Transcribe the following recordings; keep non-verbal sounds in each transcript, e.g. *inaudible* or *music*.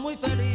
muy feliz.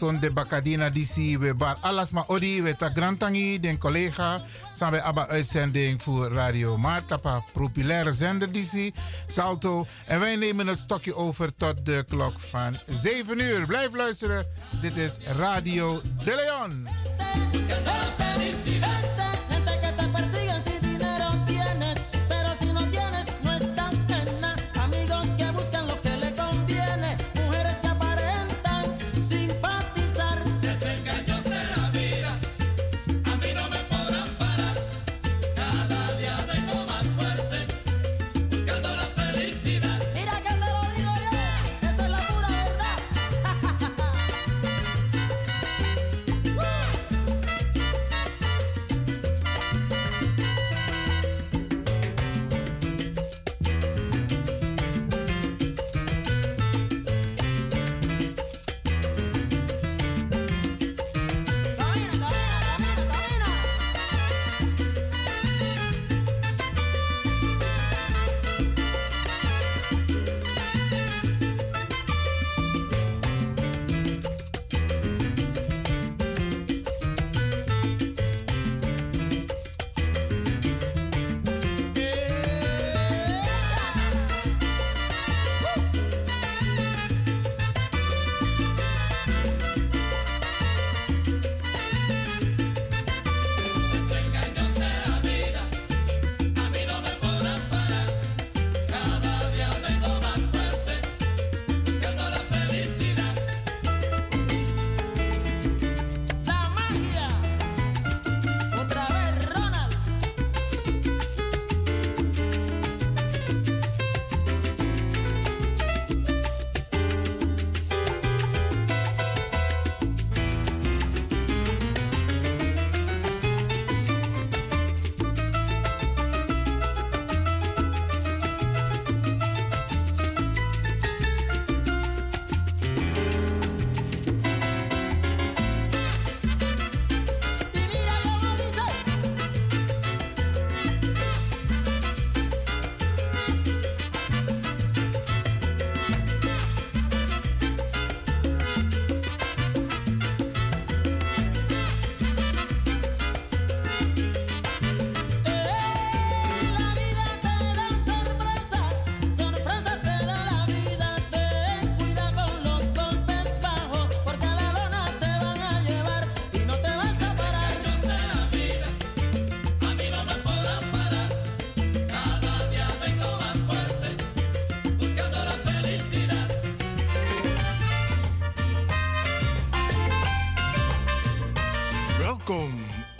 Son de Bacadina DC we bar alles maar odi we ta grantangi den collega samen abba uitzending voor Radio Martapa populaire zender DC Salto en wij nemen het stokje over tot de klok van 7 uur. Blijf luisteren. Dit is Radio De Leon.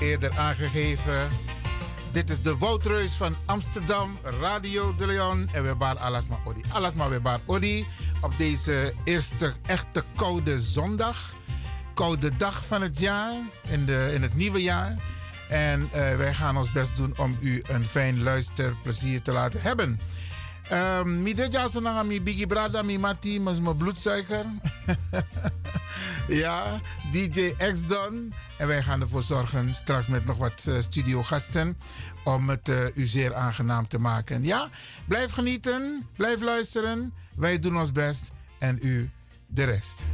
Eerder aangegeven. Dit is de Woutreus van Amsterdam, Radio de Leon. En we Alasma Odi. Alasma we waren Odi. Op deze eerste echte koude zondag. Koude dag van het jaar. In, de, in het nieuwe jaar. En uh, wij gaan ons best doen om u een fijn luisterplezier te laten hebben. Um, mi de jasonanga mi bigi brada mi mati mas mijn bloedsuiker. *laughs* ja, DJ X Don. En wij gaan ervoor zorgen straks met nog wat uh, studiogasten om het uh, u zeer aangenaam te maken. Ja, blijf genieten, blijf luisteren. Wij doen ons best en u de rest.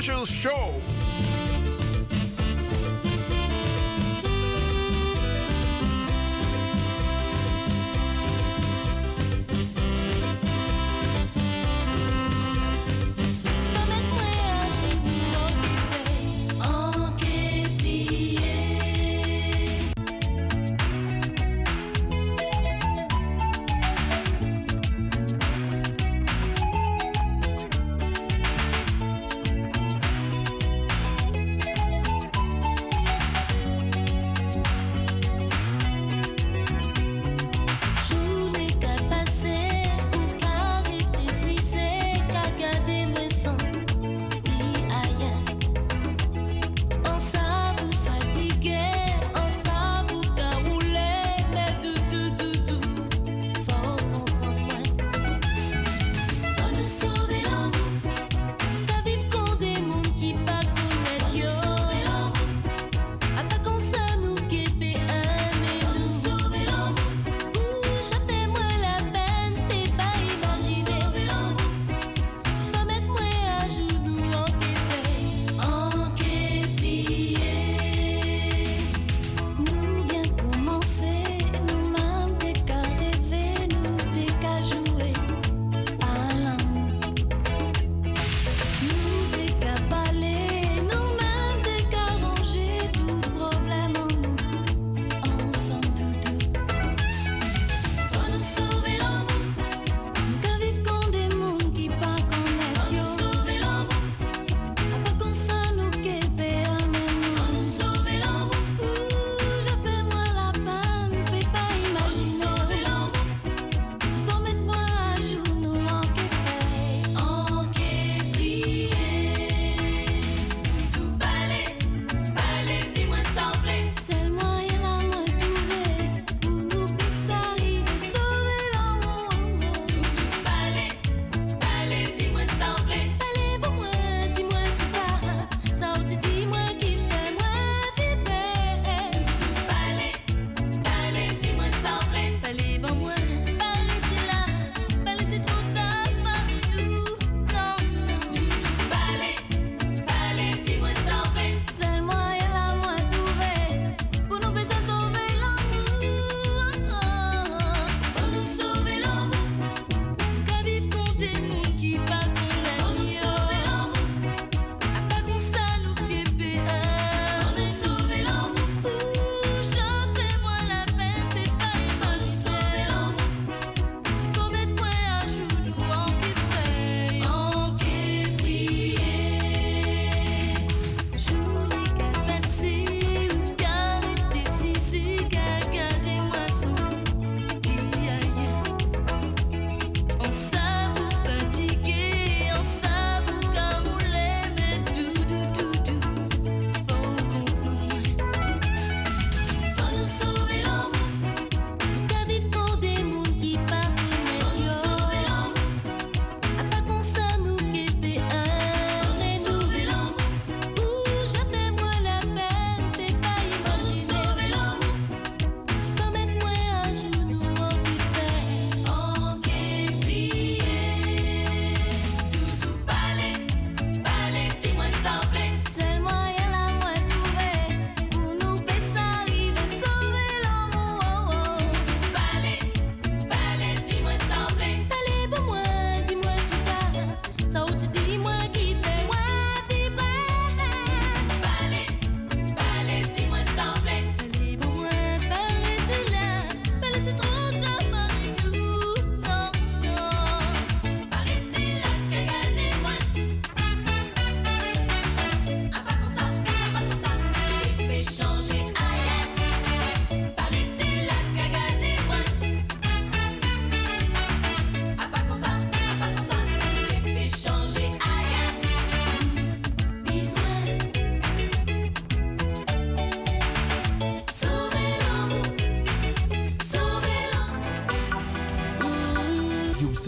Special Show.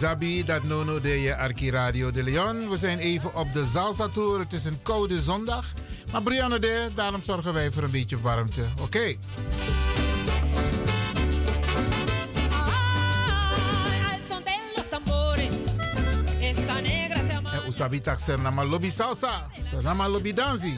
Zabi, dat nono de je Arki Radio de Leon. We zijn even op de Salsa Tour. Het is een koude zondag. Maar Brianna de, daarom zorgen wij voor een beetje warmte. Oké. Okay. Usabita Sernama Lobby Salsa, Sernama Lobby Danzi.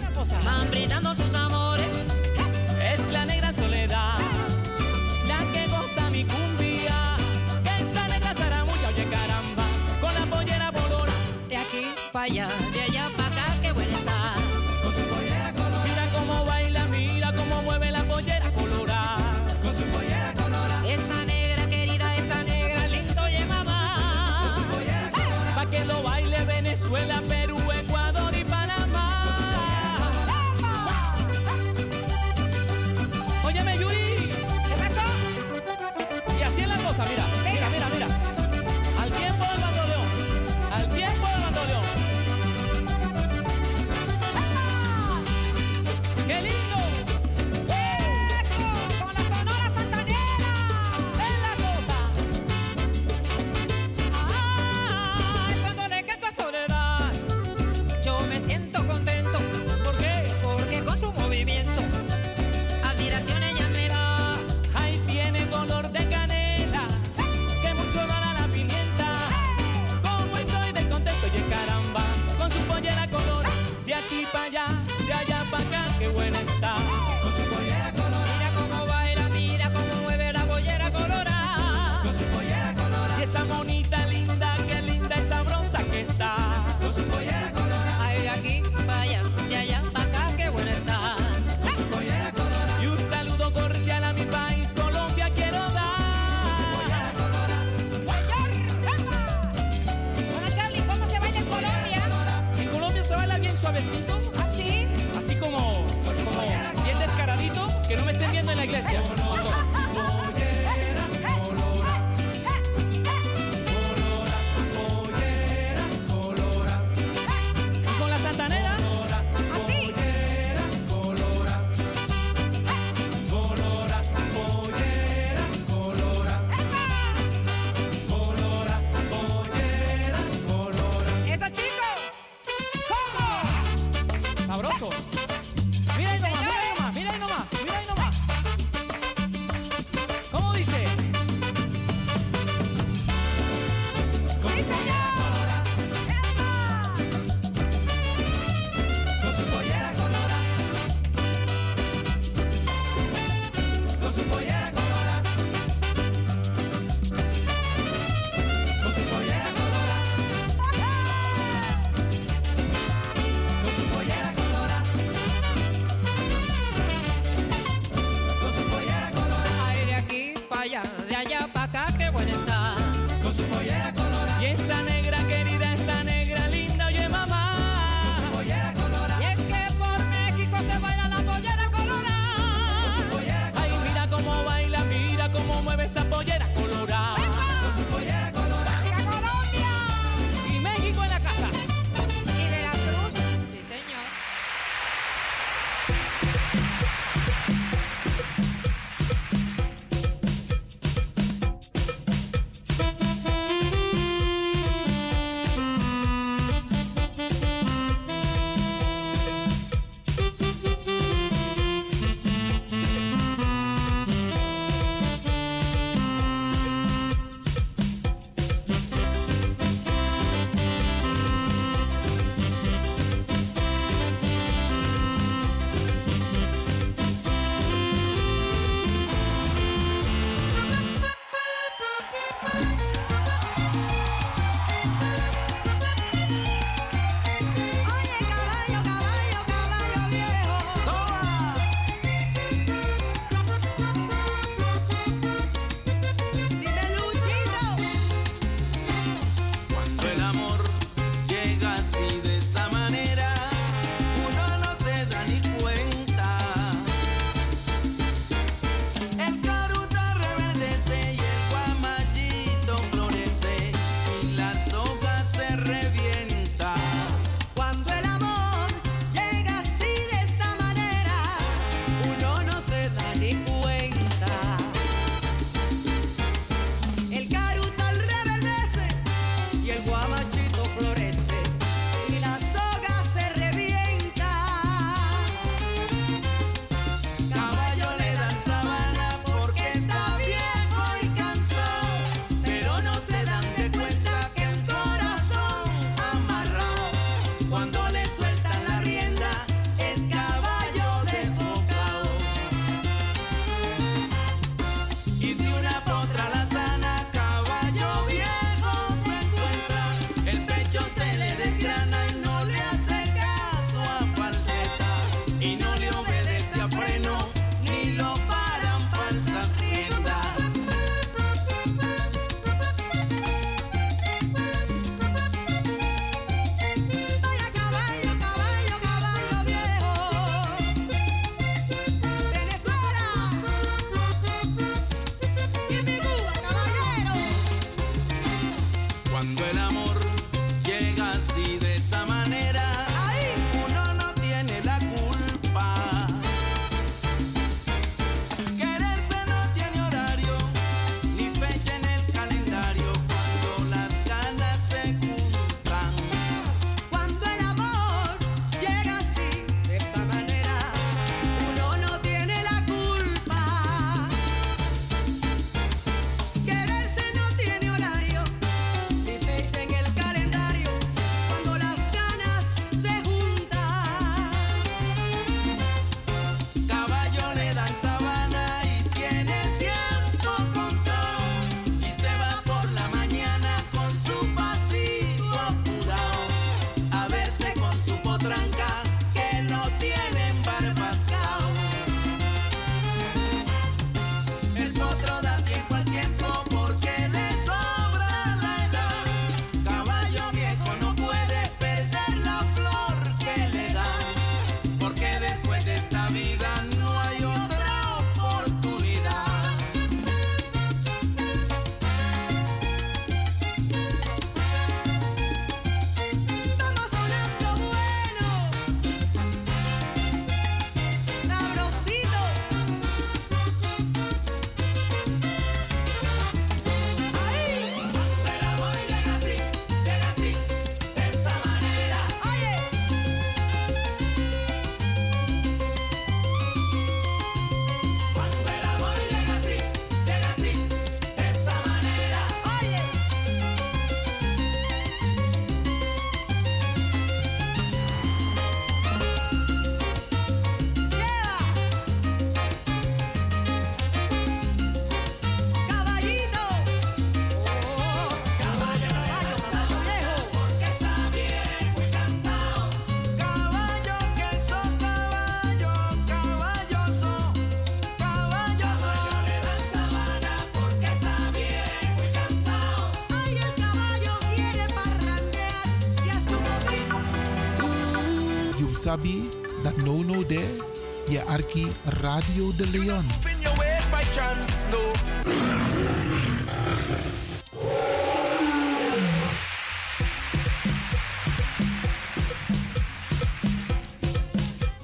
Radio de Leon.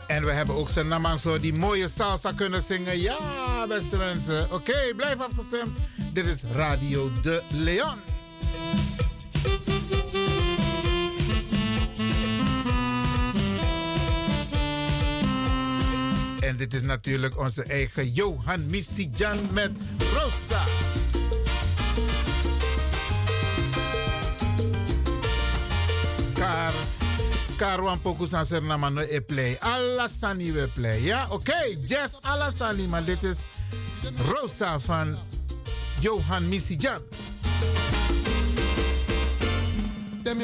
En we hebben ook zijn zo die mooie salsa kunnen zingen. Ja, beste mensen. Oké, blijf afgestemd. Dit is Radio de Leon. is natuurlijk onze eigen Johan Missijan met Rosa. Car, karwan pokus anser namano e play. Alla we play. Ja, oké. Okay. alla Sani, maar dit is Rosa van Johan Missy Jan.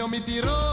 mi tiro.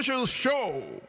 Special Show.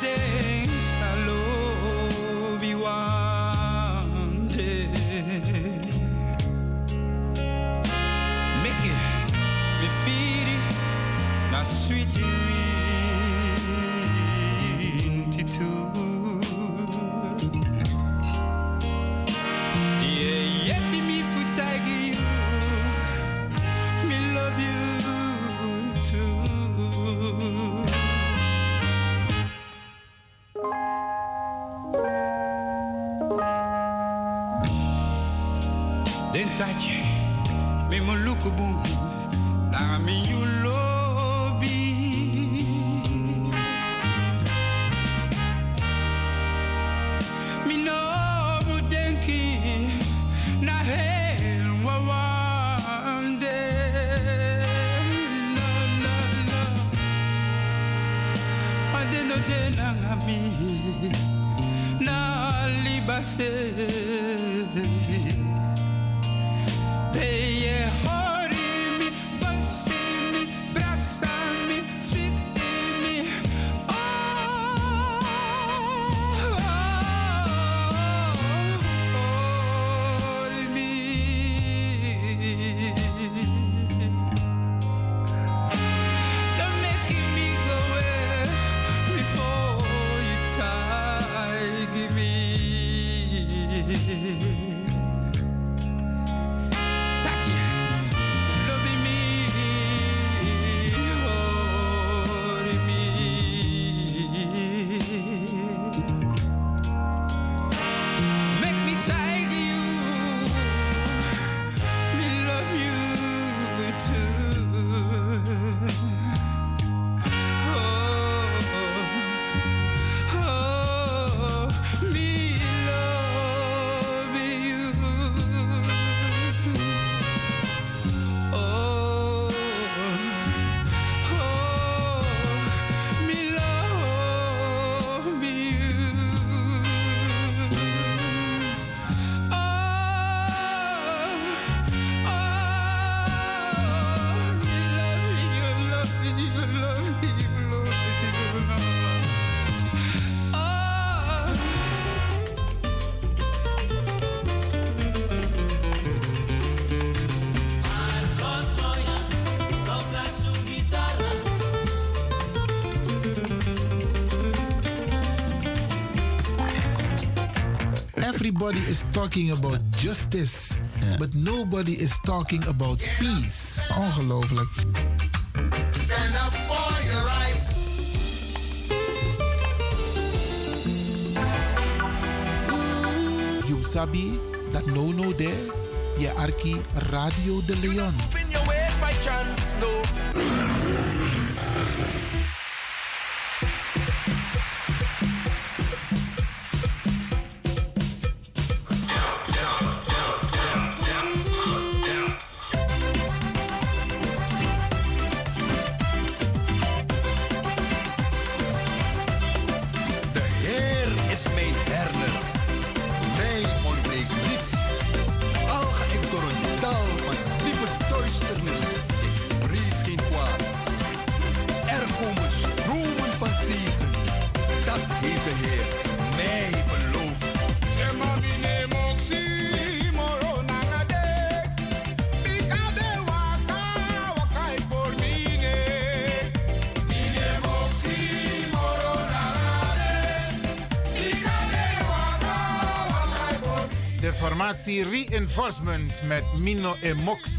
day. everybody is talking about justice, yeah. but nobody is talking about yeah. peace. Ongelooflijk. Stand up for your right. You sabi that no no there, je arki Radio de Leon. Enforcement met Mino Emox.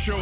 Show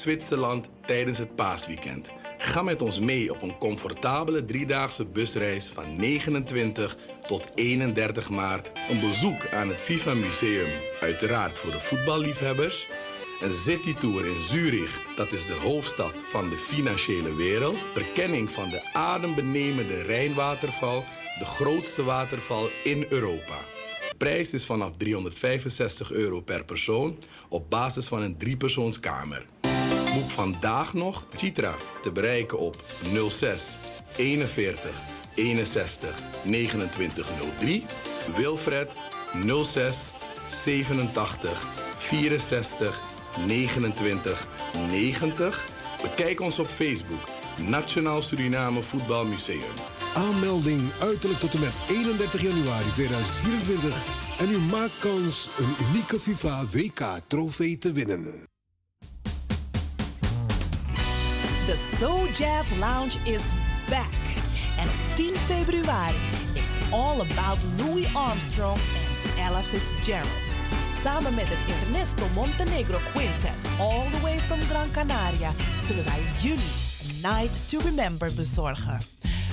Zwitserland tijdens het paasweekend. Ga met ons mee op een comfortabele driedaagse busreis van 29 tot 31 maart. Een bezoek aan het FIFA Museum, uiteraard voor de voetballiefhebbers. Een citytour in Zurich, dat is de hoofdstad van de financiële wereld. Verkenning van de adembenemende Rijnwaterval, de grootste waterval in Europa. Prijs is vanaf 365 euro per persoon op basis van een driepersoonskamer. Boek vandaag nog Citra te bereiken op 06 41 61 2903. Wilfred 06 87 64 29 90. Bekijk ons op Facebook Nationaal Suriname Voetbalmuseum. Aanmelding uiterlijk tot en met 31 januari 2024. En u maakt kans een unieke FIFA WK-trofee te winnen. Soul Jazz Lounge is back. En op 10 februari it's all about Louis Armstrong en Ella Fitzgerald. Samen met het Ernesto Montenegro Quintet, all the way from Gran Canaria, zullen wij jullie een Night to Remember bezorgen.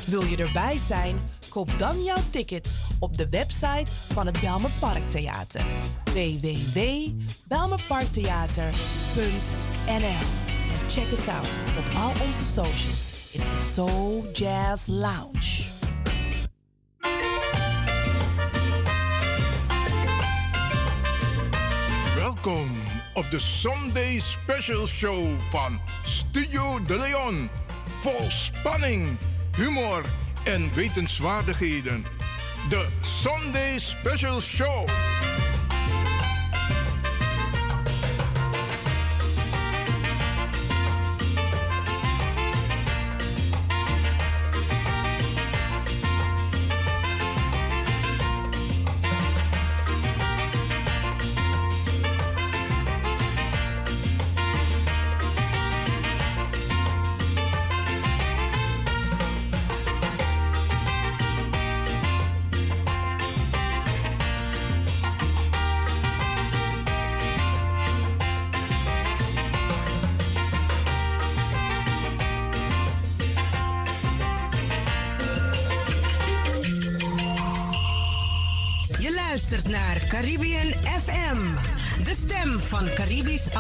Wil je erbij zijn? Koop dan jouw tickets op de website van het Belmer Parktheater. www.belmerparktheater.nl check us out op al onze socials. It's the Soul Jazz Lounge. Welkom op de Sunday Special Show van Studio De Leon. Vol spanning, humor en wetenswaardigheden. De Sunday Special Show.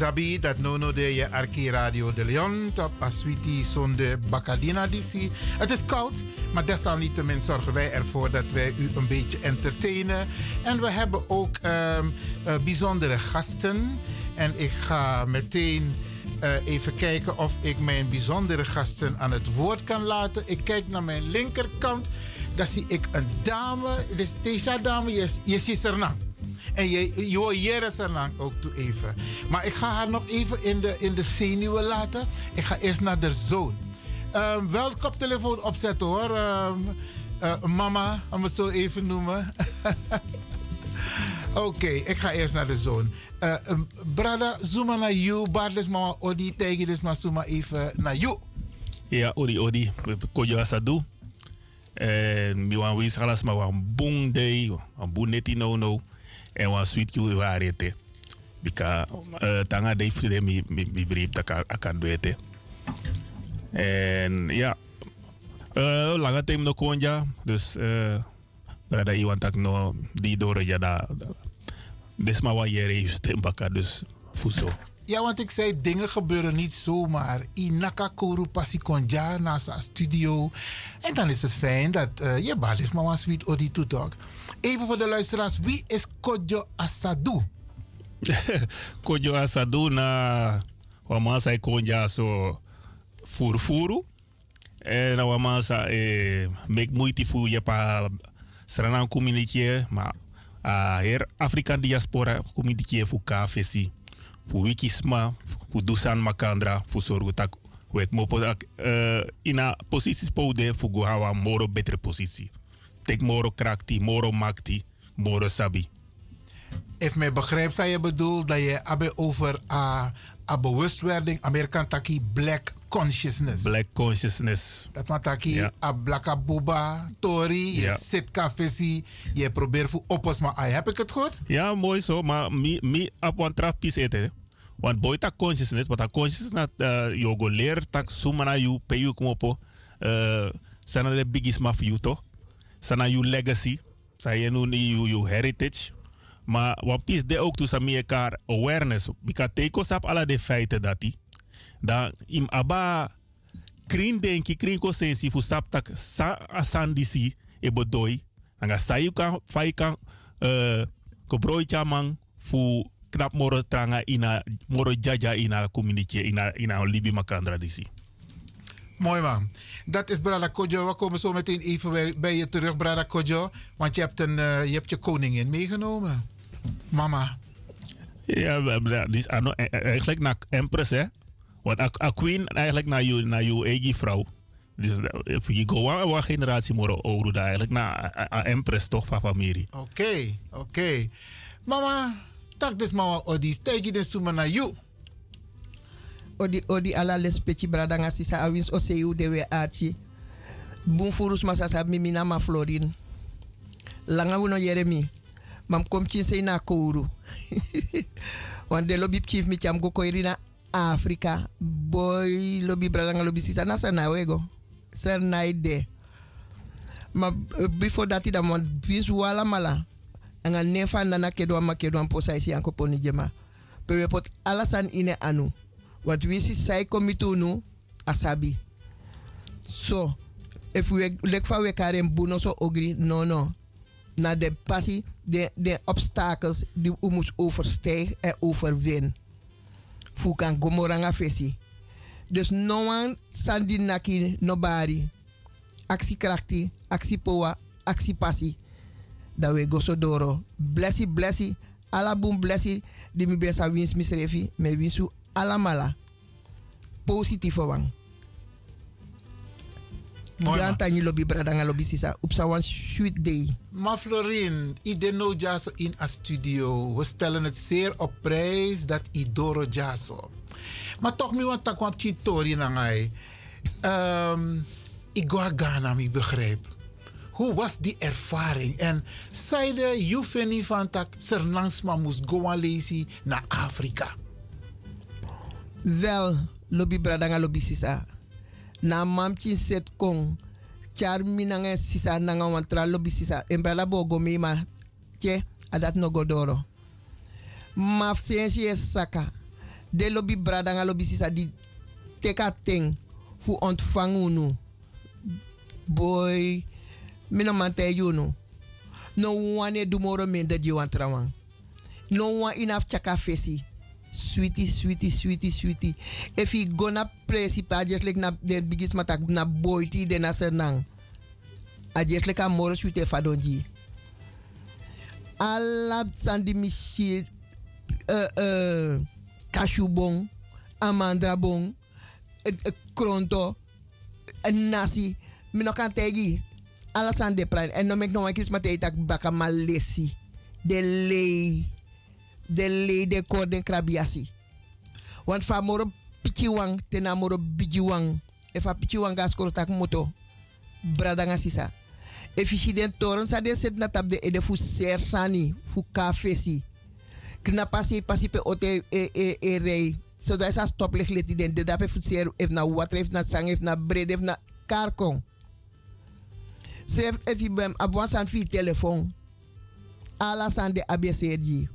Zabi, dat nono de je Radio de Leon, top Aswiti zonde Bacadina DC. Het is koud, maar desalniettemin zorgen wij ervoor dat wij u een beetje entertainen. En we hebben ook ehm, eh, bijzondere gasten. En ik ga meteen eh, even kijken of ik mijn bijzondere gasten aan het woord kan laten. Ik kijk naar mijn linkerkant. Daar zie ik een dame. Dus deze dame, je, ziet nou. En je, je hoort Jere Sernang ook toe even. Maar ik ga haar nog even in de, in de zenuwen laten. Ik ga eerst naar de zoon. Ehm, wel koptelefoon opzetten hoor. Ehm, eh, mama, om het zo even noemen. *laughs* Oké, ik ga eerst naar de zoon. Uh, um, brada, zooma naar. Barles mama odi, tegen dus maar zooma even naar you. Ja, odi, odi. Kojo asadu. En mi wan wis halas ma wan bung day, wan neti no no. En wan sweet you warete. Bika uh, tanga day fude mi mi mi brief taka akan. En ja, uh, lange time no konja. Dus uh, brada iwan tak no di dore jada. Desma wa yere juste baka dus fuso. Ja, want ik zei, dingen gebeuren niet zomaar. Inaka koru pasi konja naast een studio. En dan is het fijn dat uh, je balis mama sweet odi toetok. Even voor de luisteraars, wie is Kojo Asadu? *laughs* Kojo Asadu na wamasa konja so furfuru. En na wamasa eh, make moeite voor je pa sranan community, maar uh, her African diaspora community voor KFC. Voor wikisma, voor dusan makandra, voor zorgen dat we mopo uh, in een positie spode voor go hawa moro betere positie. Tek moro krakti, moro makti, moro sabi. If mij begrijpt, zou je bedoelt dat je hebben over uh, a bewustwording, Amerikaan taki black consciousness. Black consciousness. Dat maar taki Ja. a blaka buba, tori, je Ja. zit cafesi, je probeert voor oppos maar ai. Heb ik het goed? Ja, mooi zo, maar mi, mi trap pis eten. Want boy tak consciousness, maar tak consciousness uh, yo go leer tak suma na you, pe you kumopo. Uh, sana de biggest ma you toch? Sana you legacy, sa je nu you, you heritage. Maar wat pis de ook sa mi elkaar awareness. Bika teko sap ala de feiten dat. Dan im aba krin denki, krin consensi fu sap tak sa asan disi e bodoi. Anga sayu kan fai kan uh, ko broi chamang fu knap moro tranga ina moro jaja ina community ina ina libi makandra disi. Mooi man. Dat is Brada Kojo. We komen zo meteen even bij, je terug, Brada Kojo. Want je hebt, een, eh, je, hebt je koningin meegenomen. Mama. Ja, dat- die is e- e- eigenlijk naar empress hè. Want a, queen eigenlijk naar je naar je eigen vrouw. Dus eh, je go aan een generatie moro daar eigenlijk naar a- empress toch van familie. Oké, oké. Mama, tak dus mama odis. Tegi de suma na you. odi odi ala les peci brada nga sisa awins o seyu de we archi. Bun furus masa sa mimi na ma florin. Langa wuno yeremi mam kom chin sei na kouru. *laughs* Wan de lobi chief mi cham go koiri na afrika. Boy lobi brada nga lobi sisa na sa na wego. Ser na ide. Ma before dati da mon vis wala mala anga nefa nana kedwa ma kedwa posa isi anko poni jema pewe pot alasan ine anu wat wisi sai komitunu asabi So, if we for we karen buno so ogri, no no. Na de passie, de, de obstakels die we moeten overstijgen en overwinnen. Fu kan gomoranga fesi. Dus no one sandi naki nobody. Actiekrachti, actiepoa, actiepassie. Dat we go so doro. Blessi, blessi. Alla boom blessi. Di mi besa wins misrefi. Me winsu alla mala. Positieve wang. Mooi, Jan tanyi lobby bradanga lobby sisa. Upsa one sweet day. Maar Florin, Ideno Jaso in a studio. We stellen het zeer op prijs dat Idoro Jaso. Maar toch, mi want takwam chitori na ngai. Um, ik ga Ghana, mi begrijp. Hoe was die ervaring? En zeide Jufeni van tak Sernansma moest go lazy naar Afrika. Wel, lobby bradanga lobby sisa. Na mamchi set kong. Char minanga sisa nanga wantra lobby sisa. En brada bogo me ma. Che, adat no godoro. Saka. De lobby bradanga lobby sisa di teka ting. Fu. Boy. Mina mante yuno. No one do moro men dat you want trawang. No one enough chaka fesi. Sweetie, sweetie, sweetie, sweetie. If you gonna principe, just like na de bigis matak na boyti de na senang. A just like a moro sweetie fadonji. Alla sandi mishi uh, uh, kashubong, amandra bong, uh, uh, kronto, uh, nasi. Mino kan tegi. Alla sande plan. En no mek no wan kis matei tak baka malesi. De lei de le de kor den krabiasi. Want fa moro pichiwang tena moro bijiwang. Fa pichiwang gas koro tak moto. Bradanga sisa. E den toren sa de set na tab de e de fu ser sani. Fu kafesi. Kna pasi pasi pe ote e, e, e rei. So sa stop leg leti den. De dape fu ser ef na water na sang ef na bread ef na karkong. Sef ef i bem abwan san fi telefoon. Ala san de ABCD.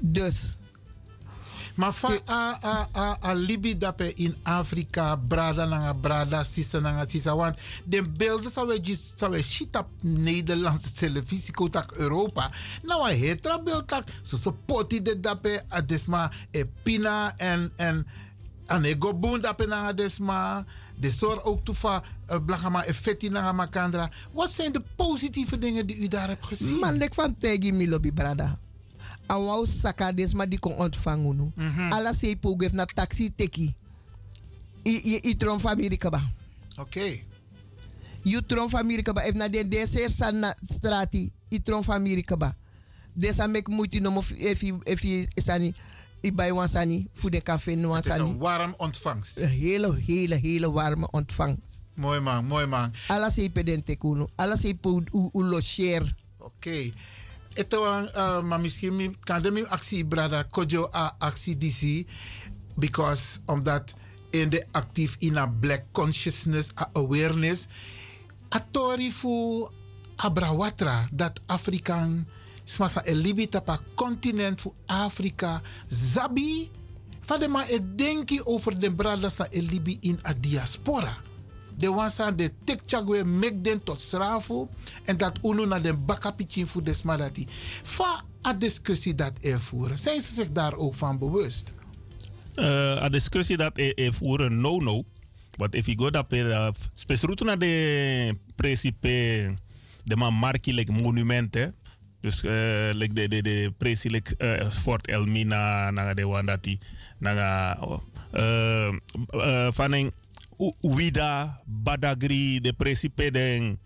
Dus. Maar fa a, a, a, a libi dape in Afrika, brada nanga brada, sisa nanga sisa. Want de beelden zou we just zou we shit op Nederlandse televisie, kotak Europa. Nou, een hetra beeld tak, so poti de dape, a desma e pina en, en, en e go boon dape nanga desma. De zorg ook toefa, uh, blagama e feti nanga makandra. Wat zijn de positieve dingen die u daar hebt gezien? Man, lek van tegi mi lobby brada. Awau saka desma di kon ontvangen nu. Ala sei pogef na taxi teki. I, i, tron famiri kaba. Oké. You tron famiri kaba. If na de deser san na strati. I tron famiri kaba. Desa mek muti no mo if i if i sani. I bij wan sani. Voor de café no wan Het is een warm ontvangst. Een hele, hele, hele warme ontvangst. Mooi man, mooi man. Alla sei pedente kuno. Alla sei po u, logeer. Oké. Ito ang, uh, misschien mi- kan de actie brada kojo a actie disi. Because, omdat in de actief in a black consciousness, a awareness. Atori fu abrawatra dat Afrikaan smasa e libi tapa continent fu Afrika zabi. Fade ma e denki over de brada sa e libi in a diaspora. De wansa de tek chagwe mek den tot srafu en dat uno na den bakapichin fu desmadati. Fa a discussie dat er voeren. Zijn ze zich daar ook van bewust? uh, a discussie dat e, e voeren no no. But if you go dat per uh, spesruto na de principe de man marki like monumenten. Dus uh, like de de de presi uh, Fort Elmina na de wandati na uh, uh, Uida Badagri de principe den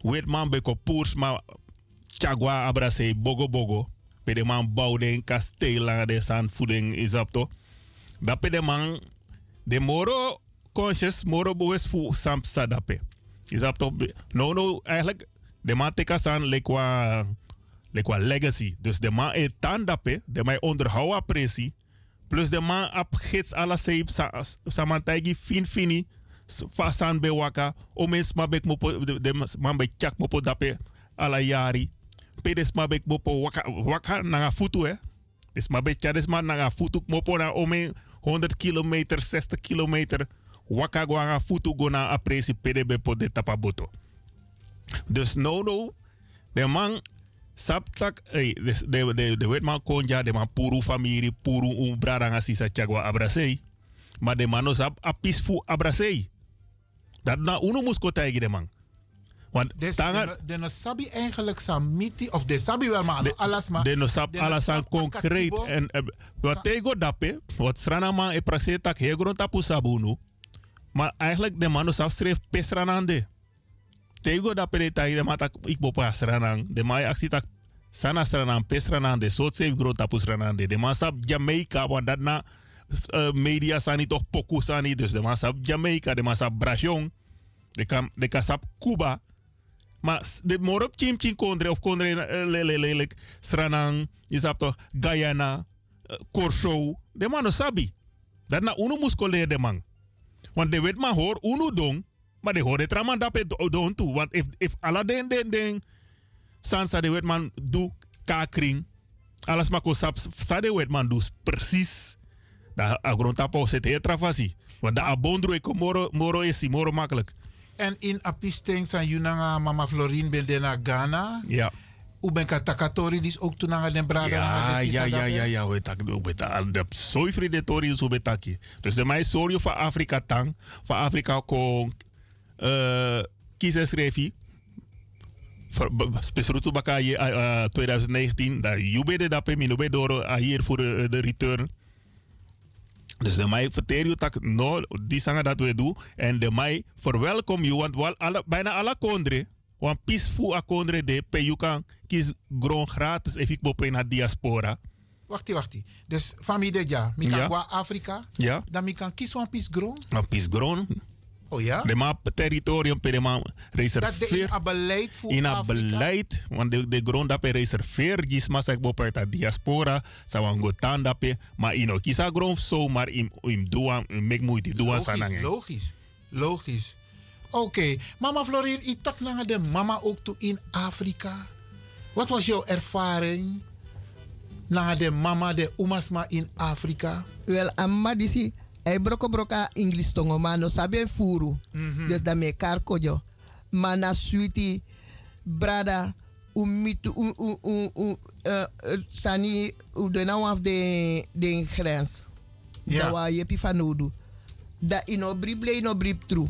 weet man beko poers maar chagwa abrase bogo bogo pede man bouw den kasteel lang de san voeding is op to. Dat pede man de moro conscious moro bewust fu sam sadape is op to. No no eigenlijk de man teka san lekwa lekwa legacy. Dus de man e tandape de man onderhouden pressie plus de man ap gids ala seip sa samantagi fin fini fasan be waka o mens mabek mopo de, de man be chak mopo dape ala yari. Pedes mabek mopo waka waka nanga futu hè. Des mabek chades man nanga futu mopo na ome 100 kilometer 60 kilometer waka gwanga futu gona apresi PDB po de tapaboto. Dus no no, de man saptak, eh, de, de, de, de wetman konja, de man puru famiri, puru un bradanga sisa chagwa abrasei. Maar de man no sap apis fu abrasei. Dat na uno musko taigi de man. Want Dus tanga- de, de no sabi eigenlijk samiti, of de sabi wel maar alles maar. de no de san sap concreet en eh, wat tego dape wat strana man e praxe tak he gron tapu sabunu maar eigenlijk de man no sap schreef pesranande tego dape de tai de man tak ik bopa sranang. De man aksi tak sana sranang pesranande so se gron tapu sranande de. Man sap Jamaica want dat na eh, media sani toch poku sani. Dus de man sap Jamaica de man sap Brasion de kan de kan sap Cuba. Maar de morop chim chim kondre of kondre lelijk Sranang, je sabt toch Guyana, Corso, de man no sabi. Dat na leer de man. Want de wet man hoor dong, maar de hoor het raman dape do- don toe. Want if, if ala den den den sansa de wet man do kakring, alles maar sap sa de wet man dus precies. Da agrontapo zit heel travasi. Want de abondro ik moro moro is moro makkelijk. En in Apisteng zijn Junanga Mama Florin ben de na Ghana. Ja. U ben ka takatori dis ook toen aan den brada. Ja, ja, ja, ja, ja, weet ik, weet ik, de zooi predatori zo betaki. Dus de mij sorry voor Afrika tang, voor Afrika kon eh kiezen schreefie. Specifiek baka je eh, 2019, dat jubede dat pe minobe door hier voor de, return. Dus de mij vertel je dat no, die zangen dat we doen. En de mij verwelkom je, want wel alle, bijna alle kondre. Want peaceful a kondre de pe je kan kies grond gratis if ik bopen naar diaspora. Wachtie, wachtie. Dus familie de ja, mi kan Ja. Afrika. Ja. Dan mi kan kiezen een piece grond. Maar peace grond. Oh ja? De ma territorium pe de ma Dat in a beleid voor In een Afrika. beleid, want de, de grond dat pe reserveer, gis ik bopen uit diaspora, sa wan go tan dat pe, maar ino kisa grond zo, maar im, im doan, im mek moeite, doan Logisch, sanange. logisch. Logisch. Oké. Mama Florin, ik tak de mama ook toe in Afrika. Wat was jouw ervaring naar de mama, de umasma in Afrika? Wel, amma disi, ay broko broka English tongo ma no sabe furu. Mhm. Des da me kar kojo. Ma na suiti, brada, u mitu, u, u, u, u, uh, uh, sani, u de nou af de, de grens. Ja. Da wa yepi fanodu. Da ino brible ino brib true.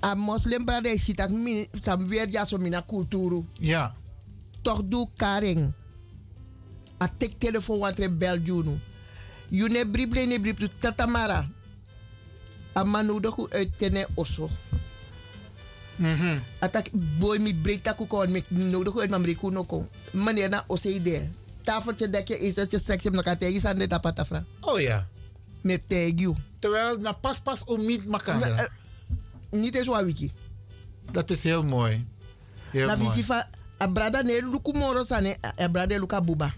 A moslim brada is sitak mi, sam weer ja so mina kulturu. Ja. Toch doe karing. A tek telefoon wat re bel junu. You ne brible ne brib tu tatamara. A manu de ku uit tene oso. Atak boy mi break taku kon me nodig uit mamri ku no kon. Meneer na ose ide. Tafeltje dekje is het je seks hem nog aan tegen aan de tapatafra. Oh ja. Met tegen. Terwijl na pas pas om niet elkaar. Niet eens wat wiki. Dat is heel mooi. Heel Na mooi. visi fa a brada ne luku moro sane a brada luka buba.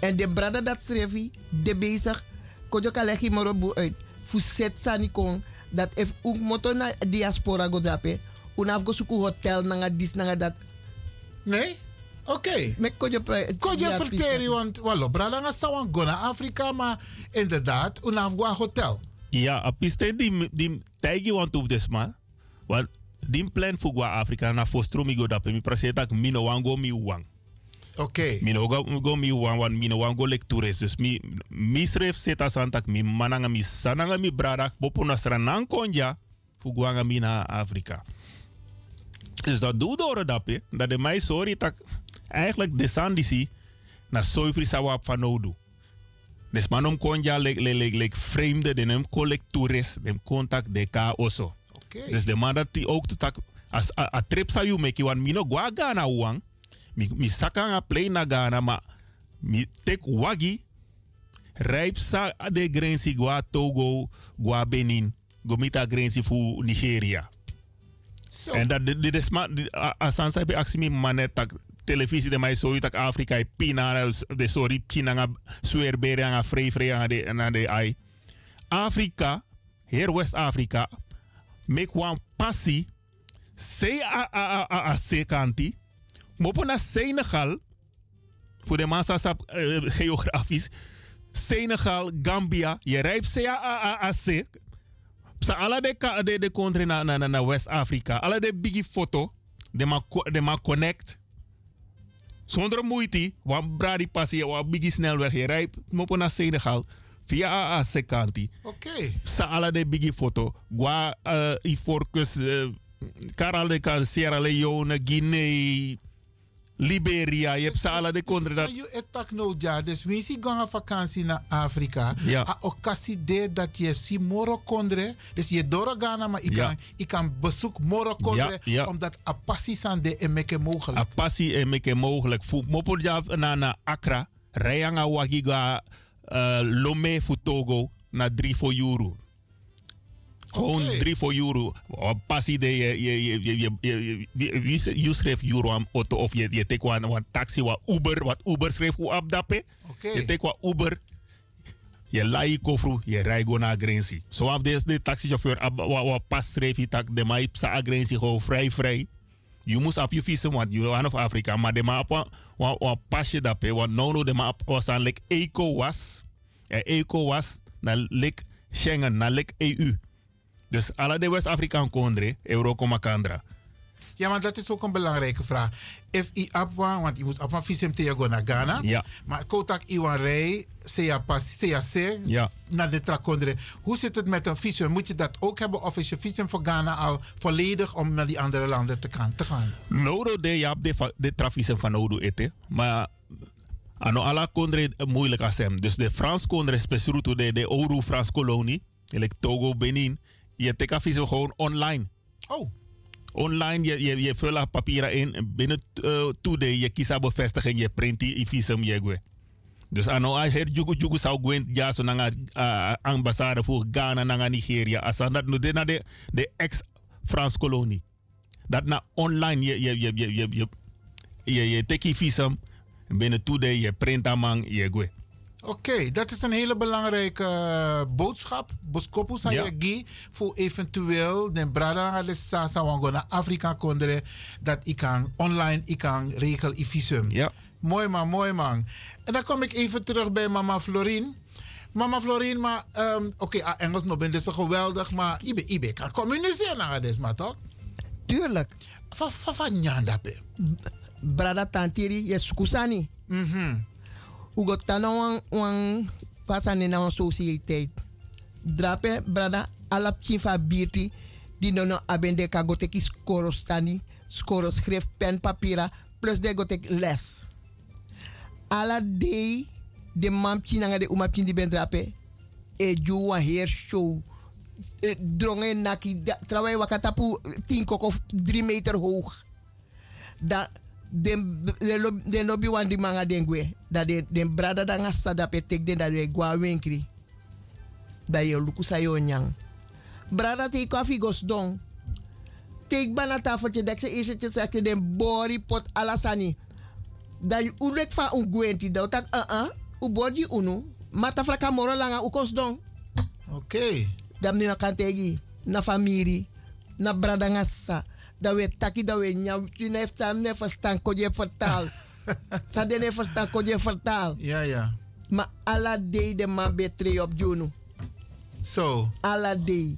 En de brada dat schreef de bezig kojo kalegi moro bu uit. Fu set sani kon dat if uk moto na diaspora go dape. Unaf go suku hotel nanga dis nanga dat. Nee? Oké. Met kojo vertel je, want wallo, brada nga sawan go naar Afrika, maar inderdaad, unaf go a hotel. Ja, a piste die die tagi want op des man. Want die plan voor Afrika na fostro mi go dape mi praseta mino wango mi wang. Oké. Mino go, go mi wang wan mino wango lectures. Dus mi mi schreef seta santak mi mananga mi sananga mi brada bopo na sranang konja gwa mi na Afrika. Dus dat doe door dape dat de mij sorry tak eigenlijk de sandisi na soifri sawap van nodu. Dus manom konja lek lek lek lek vreemde de nem collectures dem contact de ka oso. Oké. Dus de man dat die ook tak as a, a trip sa you make you wan mino gwa Ghana wang. Mi mi saka nga play na Ghana ma mi tek wagi rijp sa de grenzi gwa Togo gwa Benin gomita grenzi fu Nigeria. Zo. En dat de de de sma de- a- a sansa be aksi mi manet tak televisie de mai so tak Afrika e pina de sorry China nga swear bere nga free free nga de na de ai. Afrika, hier West Afrika, make one passie, say a a a a, a se kanti, mopo na Senegal, voor de massa sap eh, geografisch, Senegal, Gambia, je rijdt CAAAC. Sa alle de de de country na na na, na West Afrika. Alle de biggie foto, de ma de ma connect. Zonder moeite, want bradi passie, wat biggie snelweg. Je rijdt mopo naar Senegal via AAC kanti. Oké. Sa alle de biggie foto. Gua uh, Ivorcus, uh, Sierra Leone, Guinea, Liberia. Je hebt ze alle de country dat. Sa je etak no ja, dus si gaan vakantie naar Afrika. Ja. A occasie de dat je si moro kondre. Dus je door Ghana, maar ik Ja. kan, ik kan bezoek moro kondre. Ja, ja. Omdat a passie aan de emeke mogelijk. A passie en meke mogelijk. Fu mopo ja na na Accra. Rijanga wagiga uh, Lomé voor Togo na 3 voor euro. Gewoon 3 voor euro. A passie de je je je je je je je je schreef euro aan auto of je je een taxi wat Uber wat Uber schreef hoe abdape. Oké. Je take wat Uber. Je laai kofru, je rijdt gewoon naar grenzie. Zo af deze de taxichauffeur ab- wa wa pas schreef je tak de mai sa grenzie gewoon vrij vrij. Je moest op je vissen, want je was of Afrika. Maar de ma op wa- wa wa pasje dat pe, want nou no de ma op was aan lek eco was. En eco was na lek Schengen, na lek EU. Dus alle de West-Afrikaan kondre, euro koma kandra. Ja, maar dat is ook een belangrijke vraag. If i apwa, want je moet apwa visum te go naar Ghana. Ja. Maar kotak iwan rij, se, Ja. naar de trakondre. Hoe zit het met een visum? Moet je dat ook hebben of is je visum voor Ghana al volledig om naar die andere landen te gaan? Te gaan? Nodo de ja de de trafisen van Nodo ete, maar ano ala kondre moeilijk als hem. Dus de Frans kondre specifiek de de Ouro Frans kolonie, like Togo, Benin, je tekent gewoon online. Oh. Online, je, je, je vult papieren in. Binnen uh, two je kiest bevestiging, je print die visum, je gwe. Dus ano a her jugu jugu sau gwen ja so nanga uh, ambassade voor Ghana nanga Nigeria als dat no de na de de ex Frans kolonie. Dat na online je je je je je je je, je je visum binnen today, je print amang je gwe. Oké, dat is een hele belangrijke eh, boodschap. Boskopus aan Ja. voor eventueel de brada naar de sasa wango naar Afrika kondre dat ik kan online ik kan regel i visum. Ja. Mooi man, mooi man. En dan kom ik even terug bij mama Florine. Mama Florine, maar ehm, oké, ah, Engels nog ben dus geweldig, maar ibe ibe kan communiceren naar deze maar toch? Tuurlijk. Van van van. Brada tantiri, yes kusani. Mhm. Ugo tana wan wan pasani na sociëteit. Drape brada alap chinfa birti di nono abende ka goteki skoro stani, skoro schrift pen papira plus de gotek les. Ala day de mam chinanga de uma pindi ben drape e ju wan heer show. E, dronge naki trawai wakatapu 10 kok of 3 meter hoog. Da den de, lo- de lobby wan di manga den gwe da den den brada da nga sada pe tek den da de gwa wenkri da ye luku sa yo nyang. Brada te koffie gos don tek bana tafeltje dek se is het zegt den bori pot alasani da u ulek fa un gwenti da tak a a u bodi unu mata fraka moro langa u kos don Oké. dam ni na kantegi na famiri na brada nga sa da we taki da we nya tu ne ftam ne verstaan ko je vertaal *laughs* sa de ne verstaan ko je vertaal Ja, ja. ma ala day de man betre op junu Zo. ala day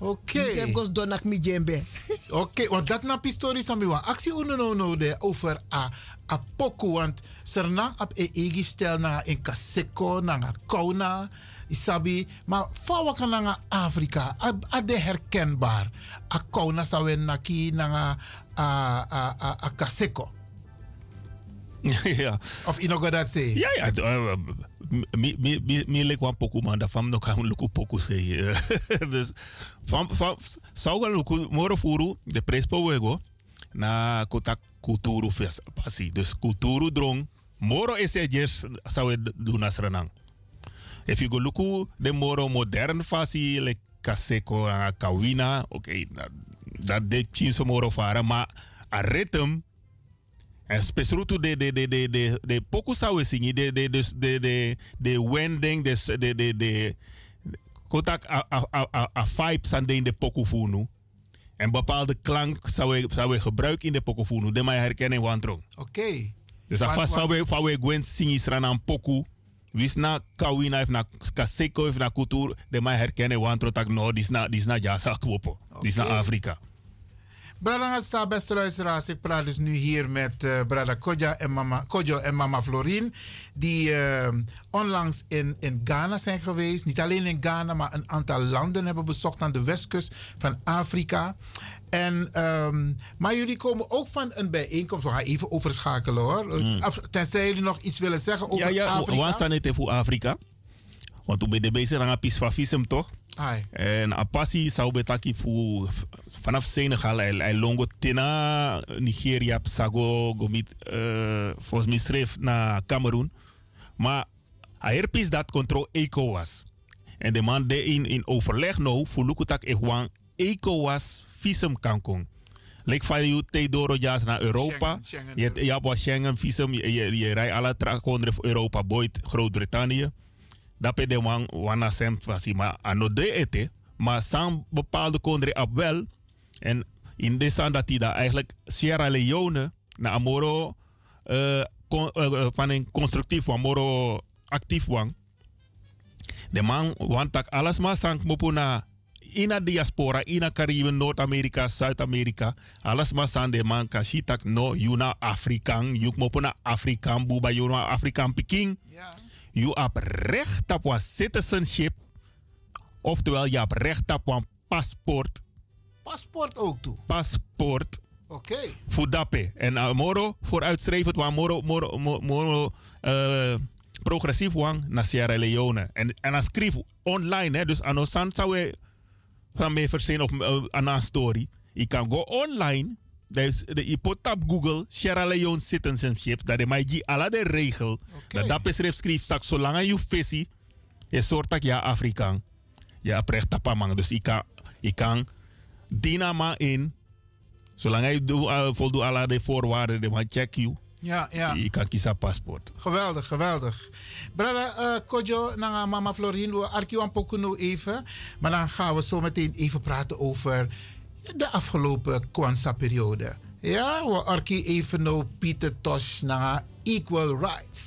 Oké. Sef gos donak mi jembe. *laughs* Oké, want dat na pistori sami wan actie uno no no de over a a poku want serna ap e egi stel na in kaseko na kauna isabi maar fawa kan na nga Afrika a, a de herkenbaar a kauna sawen naki na nga a a a, a kaseko *laughs* ja. of inogo dat say Ja, ja. eh, Mi, mi, mi, mi lek wan poku man, da fam no kan luku poku eh. dus, *laughs* fam, fam, sau gan luku, moro furu, de prespo wego, na kota kulturu fes, pasi. Dus kulturu drong, moro ese jes, sau e doen as renang. If you go luku, de moro modern fasi, like kaseko, a kawina, oké, okay, dat, dat de chinso moro fara, maar a ritme, en specifiek de de de de de de poku sawe singi de de de de de de wending de de de de kotak a a a a, vibe san de in de poku funu. En bepaalde klank zou we zou we gebruiken in de poku funu. De mij herkennen wantro. Oké. Dus Want- alvast van we van we gwen singi sran aan poku. Wis na kawina na kaseko na cultuur. De mij herkennen want trotak no, die is na, die is na jasa kwopo. Oké. Afrika. Brada beste luisteraars, ik praat dus nu hier met eh Brada Kodja en mama, Kodjo en mama Florien, die eh, onlangs in, in Ghana zijn geweest. Niet alleen in Ghana, maar een aantal landen hebben bezocht aan de westkust van Afrika. En, ehm, maar jullie komen ook van een bijeenkomst. We gaan even overschakelen hoor. Hmm. Af- Tenzij jullie nog iets willen zeggen over Ja, ja, Afrika. staan het voor Afrika. Want toen ben je bezig aan een van visum toch? Ai. En Apassi zou betaki voor vanaf Senegal, hij, longo tina Nigeria, Sago, Gomit, eh volgens mij schreef naar Cameroen. Maar hij herpis dat controle ECOWAS. En de man de in, in overleg nou, voor Lukutak Ewan ECOWAS visum kan komen. Lek van je Theodoro Jas naar Europa. Schengen, Je hebt ja, wat Schengen visum, je, je, je rijdt alle trakken Europa, boeit Groot-Brittannië dat pe de man wana sem fasi maar ano de ete maar sam bepaalde kondre ab wel. En in de san dat daar eigenlijk Sierra Leone na amoro con- eh, eh, van een constructief wan moro actief wan de man want tak alles maar sank mopu na ina diaspora ina Caribe Noord-Amerika Zuid-Amerika. Alles maar san de man kan shitak no yuna Afrikaan yuk mopu na Afrikaan buba yuna Afrikaan piking je hebt recht op een citizenship. Oftewel, je hebt recht op een paspoort. Paspoort ook toe. Paspoort. Oké. Voor dappe. En uh, moro, vooruitstrevend, waar moro, moro, moro, moro eh, progressief wang naar Sierra Leone. En, en dan schreef online, hè, dus aan ons zou je van mij verzin op uh, aan een story. Je kan go online. Dus de, je put op Google Sierra Leone citizenship. Dat de die alle de regel. Dat dat beschrijft schrijft straks zolang je visie. Je soort dat ja Afrikaan. Ja recht op man. Dus je kan, je kan dynama in. Zolang je uh, voldoet alle de voorwaarden. De man check you. Ja, ja. Je kan kiezen paspoort. Geweldig, geweldig. Brada uh, Kodjo, na mama Florien, we arkiwan pokuno even. Maar dan gaan we zo meteen even praten over de afgelopen Kwanzaa-periode. Ja, we arki even nou Pieter Tosh naar Equal Rights.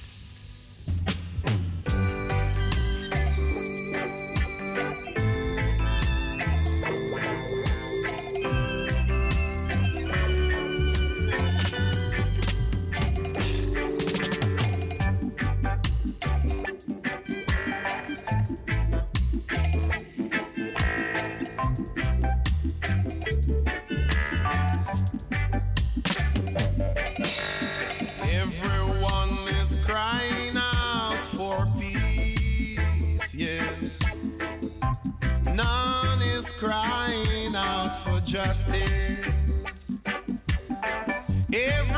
Crying out for justice. Everyone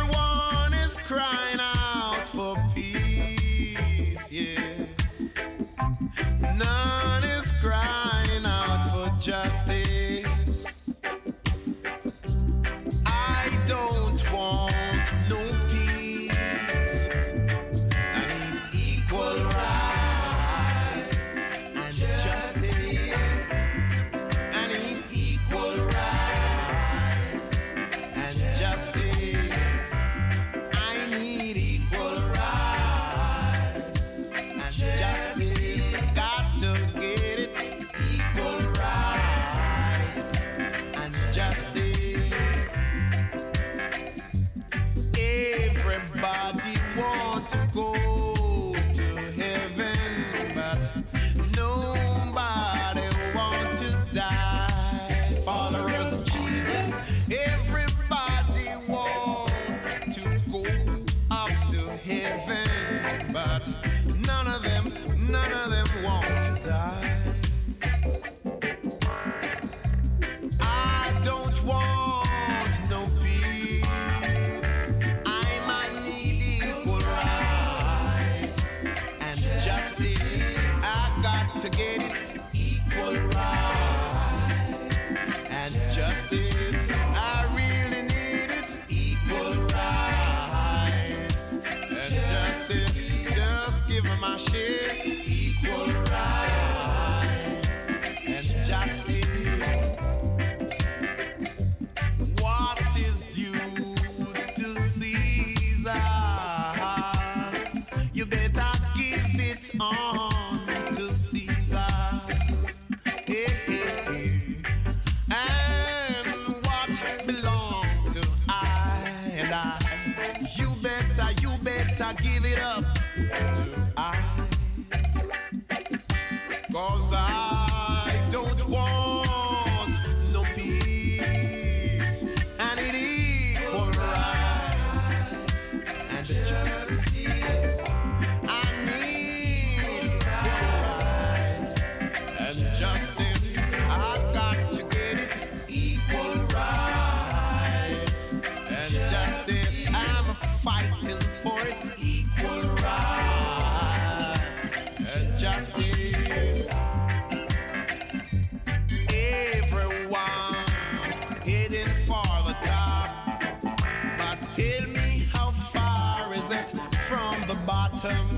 the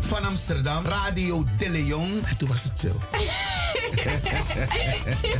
van Amsterdam, Radio De Leon. Toen was het zo. *laughs* *laughs*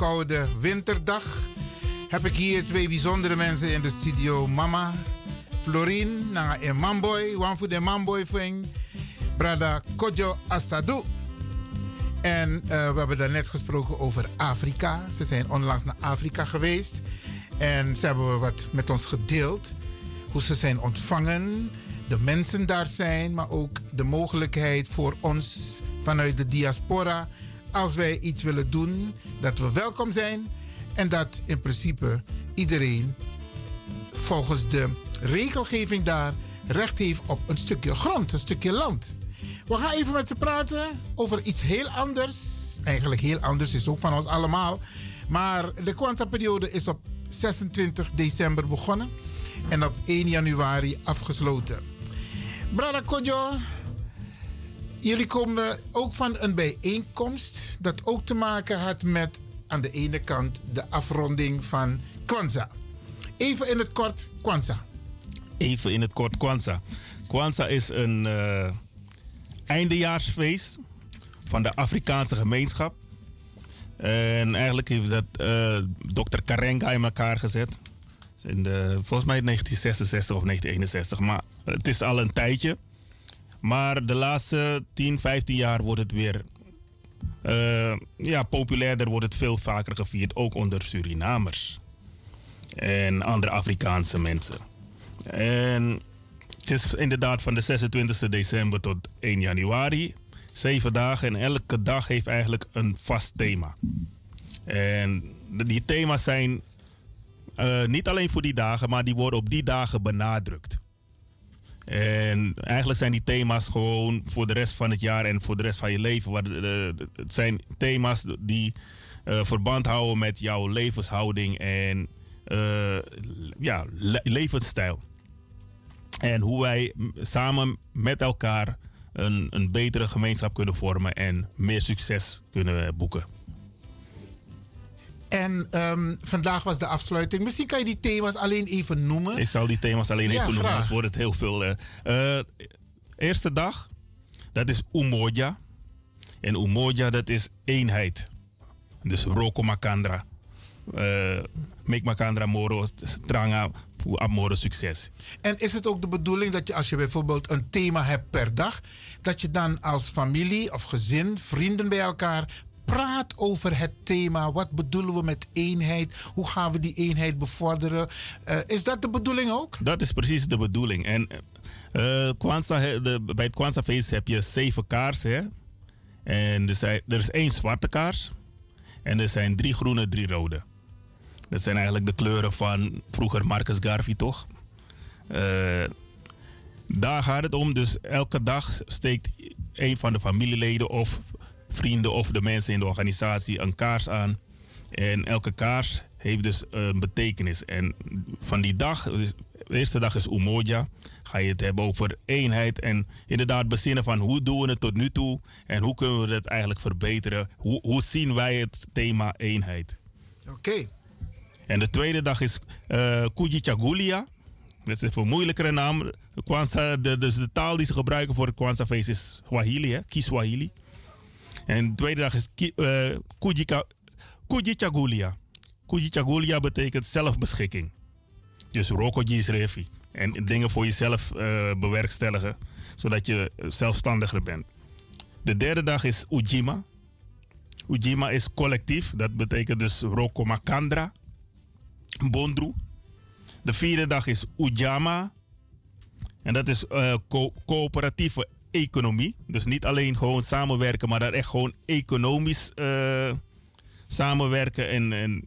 Koude winterdag heb ik hier twee bijzondere mensen in de studio. Mama Florine, na een mamboy, one voor de mamboy fing, brada Kojo Asadu. En eh, we hebben daarnet gesproken over Afrika. Ze zijn onlangs naar Afrika geweest. En ze hebben wat met ons gedeeld. Hoe ze zijn ontvangen, de mensen daar zijn, maar ook de mogelijkheid voor ons vanuit de diaspora. Als wij iets willen doen, dat we welkom zijn. En dat in principe iedereen volgens de regelgeving daar recht heeft op een stukje grond, een stukje land. We gaan even met ze praten over iets heel anders. Eigenlijk heel anders is ook van ons allemaal. Maar de Quanta-periode is op 26 december begonnen en op 1 januari afgesloten. Brada Kojo, jullie komen ook van een bijeenkomst dat ook te maken had met aan de ene kant de afronding van Kwanzaa. Even in het kort, Kwanzaa. Even in het kort Kwanzaa. Kwanzaa is een eh, eindejaarsfeest van de Afrikaanse gemeenschap. En eigenlijk heeft dat eh dokter Karenga in elkaar gezet. In de, volgens mij 1966 of 1961. Maar het is al een tijdje. Maar de laatste 10, 15 jaar wordt het weer eh, ja, populairder, wordt het veel vaker gevierd. Ook onder Surinamers en andere Afrikaanse mensen. En het is inderdaad van de 26 december tot 1 januari. Zeven dagen en elke dag heeft eigenlijk een vast thema. En die thema's zijn eh, niet alleen voor die dagen, maar die worden op die dagen benadrukt. En eigenlijk zijn die thema's gewoon voor de rest van het jaar en voor de rest van je leven. Het zijn thema's die eh, verband houden met jouw levenshouding en eh, ja, le- levensstijl. En hoe wij samen met elkaar een, een betere gemeenschap kunnen vormen en meer succes kunnen boeken. En ehm, vandaag was de afsluiting. Misschien kan je die thema's alleen even noemen. Ik zal die thema's alleen Ja, even noemen, anders wordt het heel veel. eh. Eh, eerste dag, dat is Umoja. En Umoja, dat is eenheid. Dus Roko Makandra. Eh Make Makandra Moro, Stranga, Amoro succes. En is het ook de bedoeling dat je als je bijvoorbeeld een thema hebt per dag, dat je dan als familie of gezin, vrienden bij elkaar praat over het thema. Wat bedoelen we met eenheid? Hoe gaan we die eenheid bevorderen? Eh, is dat de bedoeling ook? Dat is precies de bedoeling. En eh de, bij het Kwanzaa-feest heb je zeven kaarsen. En er, er is één zwarte kaars. En er zijn drie groene, drie rode. Dat zijn eigenlijk de kleuren van vroeger Marcus Garvey, toch? Eh, daar gaat het om. Dus elke dag steekt een van de familieleden of vrienden of de mensen in de organisatie een kaars aan. En elke kaars heeft dus een betekenis. En van die dag, de eerste dag is Umoja, ga je het hebben over eenheid. En inderdaad bezinnen van hoe doen we het tot nu toe en hoe kunnen we het eigenlijk verbeteren. Hoe, hoe zien wij het thema eenheid? Oké. En de tweede dag is eh Kujichagulia. Dat is een moeilijkere naam. De, dus de taal die ze gebruiken voor het Kwanzaa-feest is Swahili, hè? Kiswahili. En de tweede dag is Ki- eh, Kujichagulia. Kujichagulia betekent zelfbeschikking. Dus Rokojis Refi. En dingen voor jezelf eh, bewerkstelligen, zodat je zelfstandiger bent. De derde dag is Ujima. Ujima is collectief, dat betekent dus Roko Makandra. Bondru. De vierde dag is Ujama. En dat is eh, co- coöperatieve economie. Dus niet alleen gewoon samenwerken, maar dat echt gewoon economisch eh, samenwerken en, en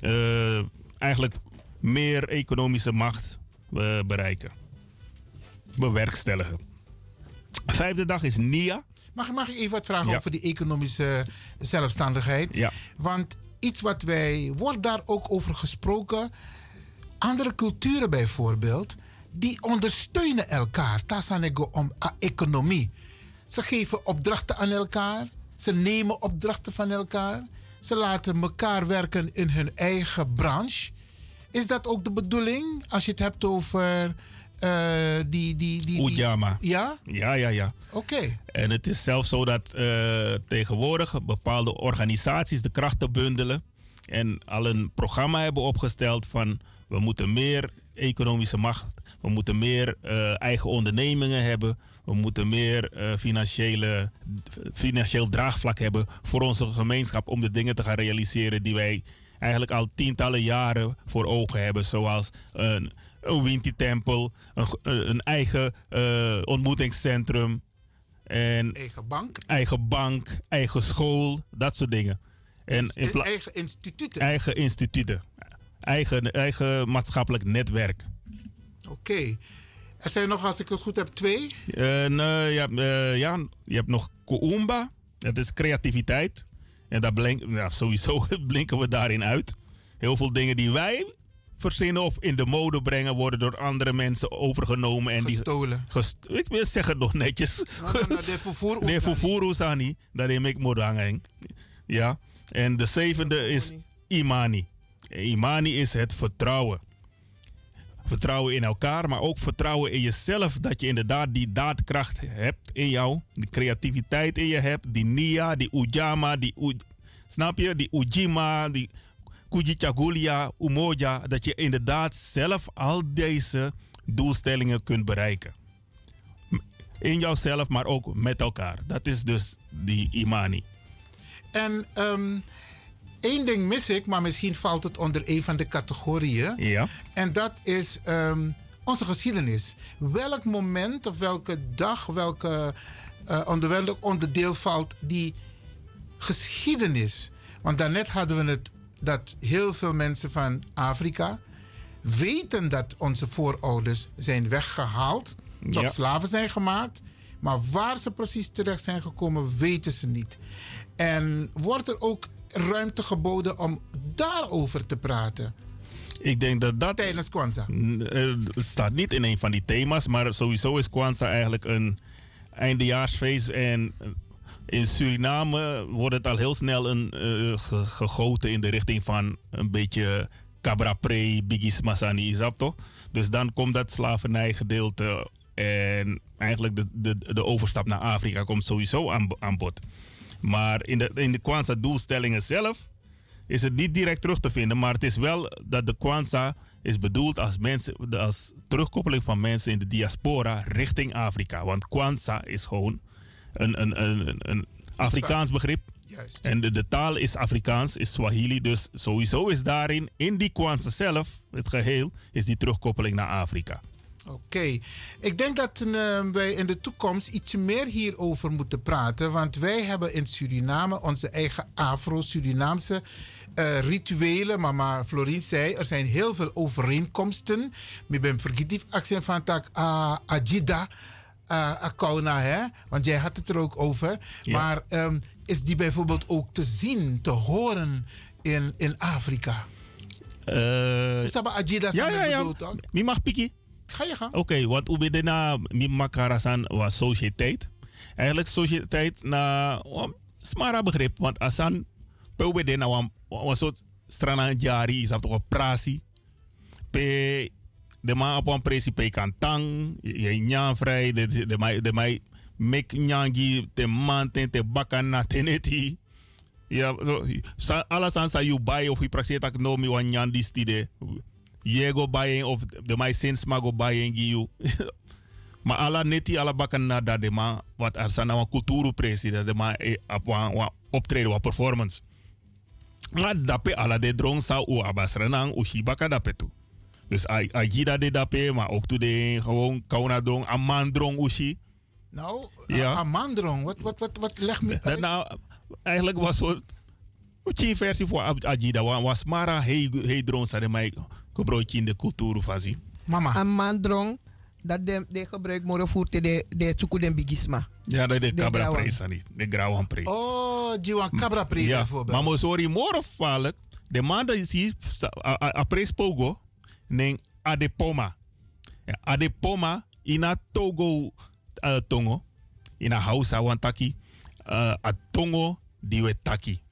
eh, eigenlijk meer economische macht eh, bereiken. Bewerkstelligen. Vijfde dag is NIA. Mag, mag ik even wat vragen Ja. over die economische zelfstandigheid? Ja. Want iets wat wij, wordt daar ook over gesproken. Andere culturen bijvoorbeeld, die ondersteunen elkaar. Tasanego om economie. Ze geven opdrachten aan elkaar. Ze nemen opdrachten van elkaar. Ze laten elkaar werken in hun eigen branche. Is dat ook de bedoeling als je het hebt over eh, die, die, die, die... Ujama. Ja? Ja, ja, ja. Oké. En het is zelfs zo dat eh, tegenwoordig bepaalde organisaties de krachten bundelen en al een programma hebben opgesteld van we moeten meer economische macht, we moeten meer eh, eigen ondernemingen hebben, we moeten meer eh, financiële, financieel draagvlak hebben voor onze gemeenschap om de dingen te gaan realiseren die wij eigenlijk al tientallen jaren voor ogen hebben, zoals een, een Winti-tempel, een, een eigen eh, ontmoetingscentrum, en Eigen bank. eigen bank, eigen school, dat soort dingen. En in eigen instituten. eigen instituten. Eigen, eigen maatschappelijk netwerk. Oké. Er zijn nog, als ik het goed heb, twee. Eh, ja, eh, ja, je hebt nog Koumba, dat is creativiteit. En daar blink, ja, sowieso *laughs* blinken we daarin uit. Heel veel dingen die wij verzinnen of in de mode brengen, worden door andere mensen overgenomen. En Gestolen. Die, gest- ik wil zeggen nog netjes. *laughs* Nou, nou, nou, de vervoer *laughs* De vervoer Usani, daar neem ik Modangeng. Ja. En de zevende is Imani. Imani is het vertrouwen. Vertrouwen in elkaar, maar ook vertrouwen in jezelf. Dat je inderdaad die daadkracht hebt in jou. Die creativiteit in je hebt. Die Nia, die Ujama, die Snap je? Die Ujima, die Kujichagulia, Umoja. Dat je inderdaad zelf al deze doelstellingen kunt bereiken. In jouzelf, maar ook met elkaar. Dat is dus die Imani. En ehm, één ding mis ik, maar misschien valt het onder een van de categorieën. Ja. En dat is ehm, onze geschiedenis. Welk moment of welke dag, welke eh, onder welk onderdeel valt die geschiedenis? Want daarnet hadden we het dat heel veel mensen van Afrika weten dat onze voorouders zijn weggehaald, tot Ja. slaven zijn gemaakt. Maar waar ze precies terecht zijn gekomen, weten ze niet. En wordt er ook ruimte geboden om daarover te praten? Ik denk dat dat. Tijdens Kwanzaa. Eh, Het staat niet in een van die thema's, maar sowieso is Kwanzaa eigenlijk een eindejaarsfeest. En eh, in Suriname wordt het al heel snel een, eh, ge- gegoten in de richting van een beetje Cabra Pre, Bigis Masani, is toch? Dus dan komt dat slavernijgedeelte en eigenlijk de, de, de overstap naar Afrika komt sowieso aan, aan bod. Maar in de, in de Kwanzaa-doelstellingen zelf is het niet direct terug te vinden, maar het is wel dat de Kwanzaa is bedoeld als, mensen, als terugkoppeling van mensen in de diaspora richting Afrika. Want Kwanzaa is gewoon een, een, een, een, Afrikaans begrip. Juist. En de, de taal is Afrikaans, is Swahili. Dus sowieso is daarin, in die Kwanzaa zelf, het geheel, is die terugkoppeling naar Afrika. Oké, ik denk dat eh, wij in de toekomst iets meer hierover moeten praten. Want wij hebben in Suriname onze eigen Afro-Surinaamse eh, rituelen. Mama Florien zei, er zijn heel veel overeenkomsten. Ik ben vergetief accent van tak ah, Ajida. Uh, Akauna, hè? Want jij had het er ook over. Ja. Maar ehm, is die bijvoorbeeld ook te zien, te horen in, in Afrika? Eh, Is dat bij Ajida ja, ja, ja. bedoeld? Wie mag piki? Ga je. Oké, want hoe ben je na Mimakarasan was sociëteit. Eigenlijk sociëteit na um, smara begrip. Want asan pe de na wan soort strana jari is dat toch een prasi. Pe de man op een presi pe kan tang. Je nyaan vrij. De de mij de mij mek nyangi te man ten te bakan na teneti. Ja, so, alles aan sa you buy of praxeert dat no mi wan nyan die stide. Je go buying of de mij sinds maar go buying you. *laughs* maar ala neti ala bakan na dat de ma wat er sana wan kulturu presi dat de ma op wan wan optreden wan performance. Maar dape ala de drong sa u abasrenang u shibaka dape tu. Dus a, a gida de dape, maar ook toe de gewoon kauna drong, a man drong ushi. Nou, Ja. Amandrong, wat, wat, wat, wat leg me Dat *laughs* uit. nou, eigenlijk was zo een versie voor Ajida. wa- Was Mara hey hey drone sa de mij gebroodje in de cultuur van. Mama. Een mandrong, dat de, de gebruik moro voert de, de tuku den bigisma. Ja, dat is de De Cabra grauwe. Pre niet. De Grauwe Pre. Oh, Jiwan Cabra Pre ja, bijvoorbeeld. maar mo sorry, more valk. De man dat is hier, a, a, a pres pogo, neng adepoma. Ja, adepoma, ina togo uh, tongo, ina hausa wantaki, uh, a tongo diwe taki.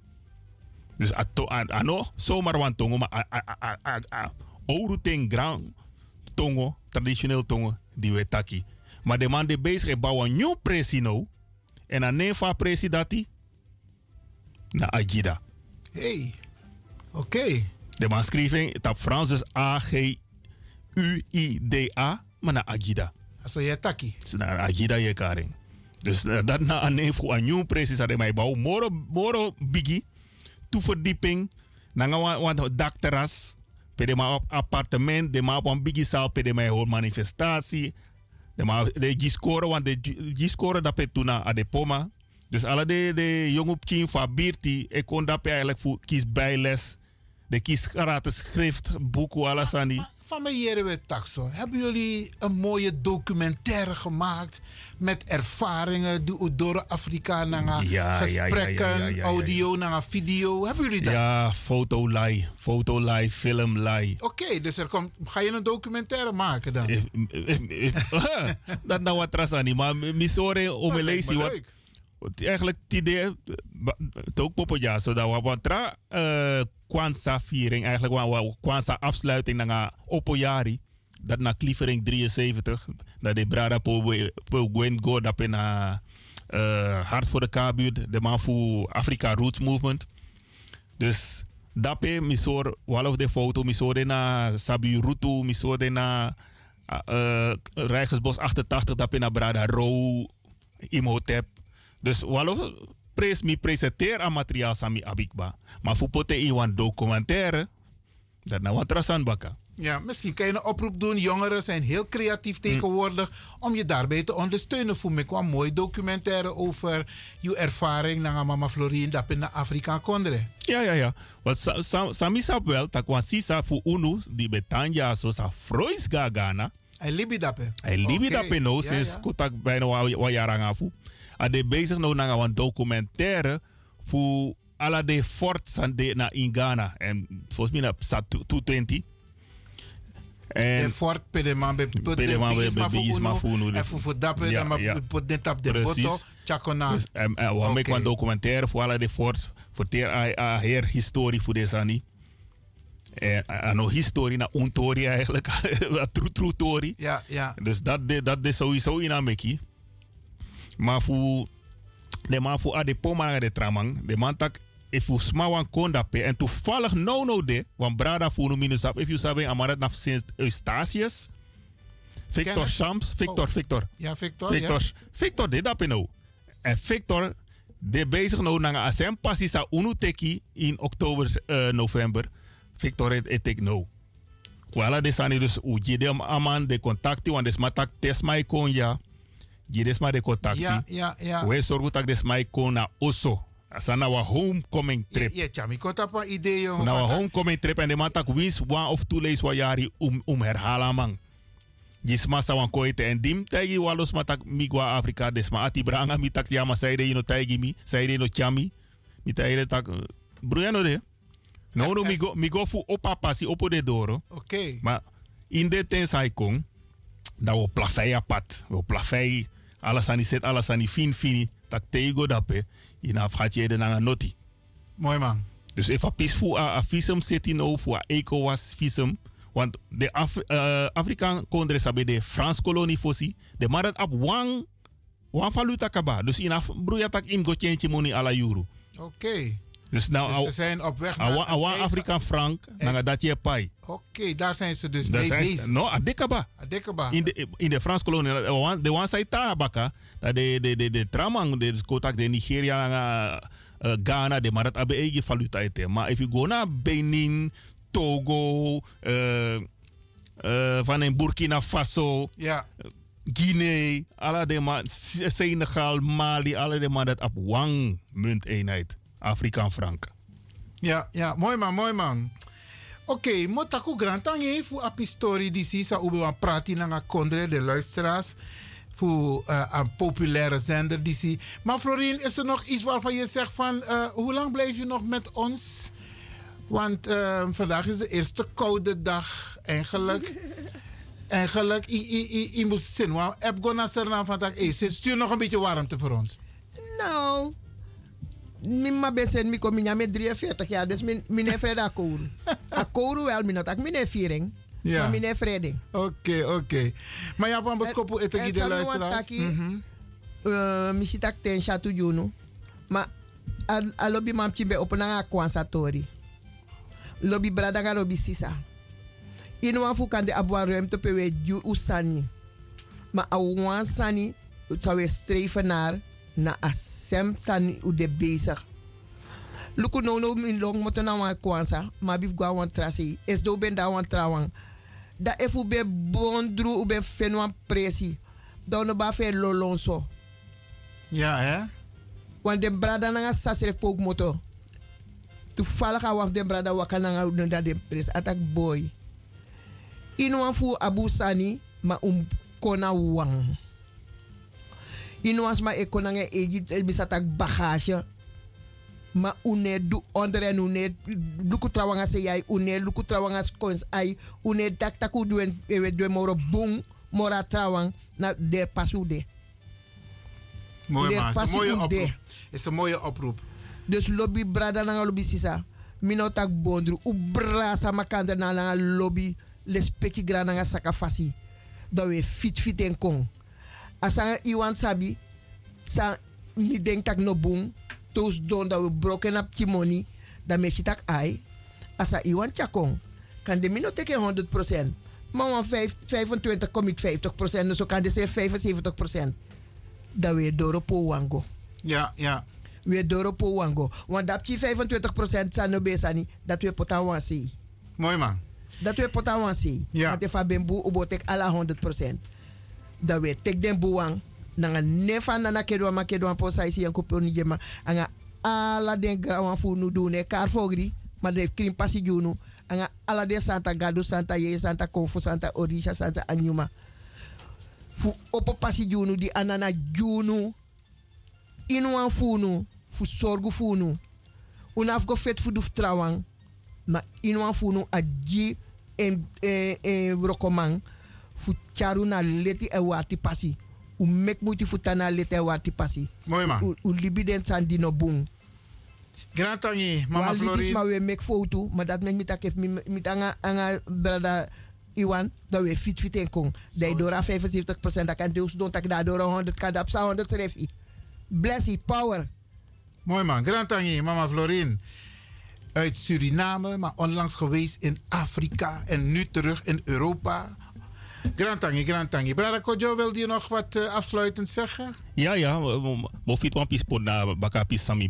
Dus a to, a, ano, zomaar wan tongo, maar a, a, a, a, a, ouro ten ground tongo, traditioneel tongo, diwe taki. Maar de man die bezig is bouwen nieuw presi nou, en aan neem van presi dat die, na Agida. Hey, oké. De man schreef in het Frans dus A-G-U-I-D-A, maar na Agida. Als je taki. Na Agida je karing. Dus eh, dat na een neef voor een nieuw precies dat mij bouw. Moro, moro biggie, toeverdieping, nanga wan wan dakterras, pede ma op de ma op een biggie pede ma hoor manifestatie. De ma de giscore, want de giscore dat pe tuna a de poma. Dus alle de, de jonge opkin van Birti, ik kon dat eigenlijk voor kies bijles. De kies gratis schrift, boeken, alles aan die. Van mij hier we taxo. Hebben jullie een mooie documentaire gemaakt met ervaringen do- door Afrika Ja, gesprekken, ja, ja, audio naar video? Hebben jullie dat? Ja, foto lei, foto film. Oké, dus er komt, ga je een documentaire maken dan? *laughs* dat nou wat trasani, maar misore om Dat lijkt me lezen wat leuk. wat eigenlijk het ook ja zo dat we wat tra eh Kwanzaa viering. Eigenlijk wa- wa Kwanzaa afsluiting na opojari dat na Klievering 73 dat de brada po we- po gwen go dat in uh, hart voor de kabuurt de man voor Afrika Roots Movement. Dus dape misor walof de foto misor na Sabi Rutu misor na uh, Rijgersbos 88 dape na Brada Ro Imhotep. Dus walof pres mi presenteer aan materiaal sami abikba. Maar voor pote iwan documentaire dat na wat trasan baka. Ja, misschien kan je een oproep doen. Jongeren zijn heel creatief tegenwoordig. Om je daarbij te ondersteunen. Voor me kwam mooi documentaire over je ervaring naar mama Florine dat in Afrika kondre. Ja, ja, ja. Want sa, sa, sami sap wel, tak wan sisa fu unu, die betanja so sa gagana. Hij libi dape. Hij libi Oké, dape no, ja, sinds ja. bijna wa, wa jarang afu. Ade bezig nou naar een documentaire voor alle de forts aan de na in Ghana. En volgens mij na sa 220. En De fort pedeman be put Pe de man be- bigisma be bigisma fu fu unu, unu. de- En fu dape Ja, dan maar put net op de botto. Chakona. Dus, en, we maken een documentaire voor alle de fort. Voor de heer historie voor deze niet. En no historie na untori eigenlijk. *laughs* true true story. Ja, ja. Dus dat dat de sowieso in Ameki. Maar voor de man voor ade poma de tramang, de man tak if you smawan kondape en toevallig no no de, want brada voor no minusap if you sabe amarat na sinds Eustatius. Victor? Shams, Victor, Oh. Victor. Ja, Victor, Victor, ja. Victor de dape no. En Victor de bezig nou na asem passi sa unu teki in oktober eh, november. Victor het etek no. Kwala de sani dus u jidem aman de contacti want des matak tes mai konja. Jides ma de contacti. Ja, ja, ja. We zorgu tak des mai kon na oso. Wa homecoming trip. Ja, chami, ik had een idee, jongen. Na wa homecoming trip en de man tak wins one of two lees wa jari um, um herhalen man. Gisma sa wan koite en dim tagi walos matak migwa Afrika des ma ati branga mi tak yama saide ino tagi mi saide no chami mi taide tak bruyano de no no mi go mi go fu opa pasi opo de doro Oké. maar in de ten sai kong da wo plafei apat wo plafei die set die fin fini tak tego dape ina afgatje de nanga noti Mooi man. dus even pis fu a, a visum seti no fu a ECOWAS visum want de Af uh, Afrikaan kondre sabe de Frans kolonie fosi de marat ap wang wang valuta kaba dus ina broeia tak im go change money ala euro Oké. Dus nou Dus ze zijn op weg naar awa Afrikaan frank nanga dat je pai Oké, daar zijn ze dus mee bezig. No, adekaba. Adekaba. In de, in de Frans kolonie, de one- de one side tabaka, dat de, de, de, de tramang, de kotak, de Nigeria, uh, Ghana, de marat abe eigen valuta ete. Maar if you go naar Benin, Togo, uh, uh, van in Burkina Faso, Ja. Guinea, alle de man, Senegal, Mali, alle de man dat op wang munteenheid, Afrikaan frank. Ja, ja, mooi man, mooi man. Oké, okay, moet ik ook grand tangen voor een story die zie, zou we praten naar kondre de luisteraars voor uh, een populaire zender die zie. Maar Florien, is er nog iets waarvan je zegt van, uh, hoe lang blijf je nog met ons? Want uh, vandaag is de eerste koude dag eigenlijk. *laughs* eigenlijk, je moet zien, want heb gewoon naar Suriname vandaag, hey, stuur nog een beetje warmte voor ons. Nou, mi ma besen mi kom mi met 43 jaar, dus mi mi ne vrede akouru. akouru wel, mi not ak mi ne viering. Ja. Maar mi ne vrede. Oké, oké. Maar ja, van Boskopo, het En is de sami wan luisteraars. taki, Mhm. eh, mi sit ak ten chatu junu. Maar al al lobby mam chimbe op na kwansa tori. Lobby brada ga lobby sisa. Inu wan fu kan de abwa ruimte pe we ju usani. Maar a wan sani zou streven naar na a sem sani u de bezig. Luku no no min long moto na wan kwansa, ma bif gwa wan trasi. Es do ben da wan trawang. Da efu be bondru u be fen wan presi. Da no ba fe lolonso. Ja, hè? Want de brada na nga sasre pook moto. Toevallig waf de brada waka na nga no da de pres atak boy. Inu wan fu abu sani ma um kona wang. Inu was ma ekona nga Egypt e misatak bagage. Ma une du onder en une luku trawanga se yai une luku trawanga skons ai une tak taku duen ewe duen moro bung mora trawang na der pasude. Mooi het is een mooie oproep. is een mooie oproep. Dus lobby brada nanga lobby sisa. Mino tak bondru. U brasa makanda na nanga lobby. Les peki gra nanga saka fasi. Dat we fit fit en kong. Asa iwan sabi. Sa mi denk tak no boom. Toos don dat we broken up timoni. Dan mes je tak ai. Asa iwan chakong. Kan de mino teke 100%. Maar vijf- 25 kom ik 50%. Dus zo kan de 75%. Dan weer door op wango. Ja, ja. Weer door op wango. Want dat je 25% zijn no besani. Dat we potan wan si. Mooi man. Dat we potan wan si. Ja. Want if ben boe ubo tek ala 100%. Dat we tek den boewan. Nanga nefa nana kedwa ma kedwa po sai si yanko poni jema. Anga ala den grawan fu nu do ne kar fogri. Maar de krim pasi junu. Anga ala de santa gadu santa ye santa konfu santa orisha santa anyuma. Fu opo pasi junu di anana junu. Inuan funu. Fu sorgu funu. Unaf go fet fu duf trawang. Ma inuan funu aji en eh, rokomang. Fu charu na leti e wati pasi. U mek muti fu tana leti e wati pasi. Mooi man. U, u libi den san di no bung. Grand tangi, mama Wa libis Florin. ma we mek foto. Maar dat mek mitak heeft mit anga anga brada Iwan. Dat we fit fit en kong. Dat door 75% dat kan dus doen dat ik daardoor 100 kan dat 100 schrijf. Bless power. Mooi man. Grand tangi, mama Florin. Uit Suriname, maar onlangs geweest in Afrika en nu terug in Europa. Grand tangi, grand tangi. Brada Kojo, wilde je nog wat eh, afsluitend zeggen? Ja, ja, mo fit wan pis pon na baka sami.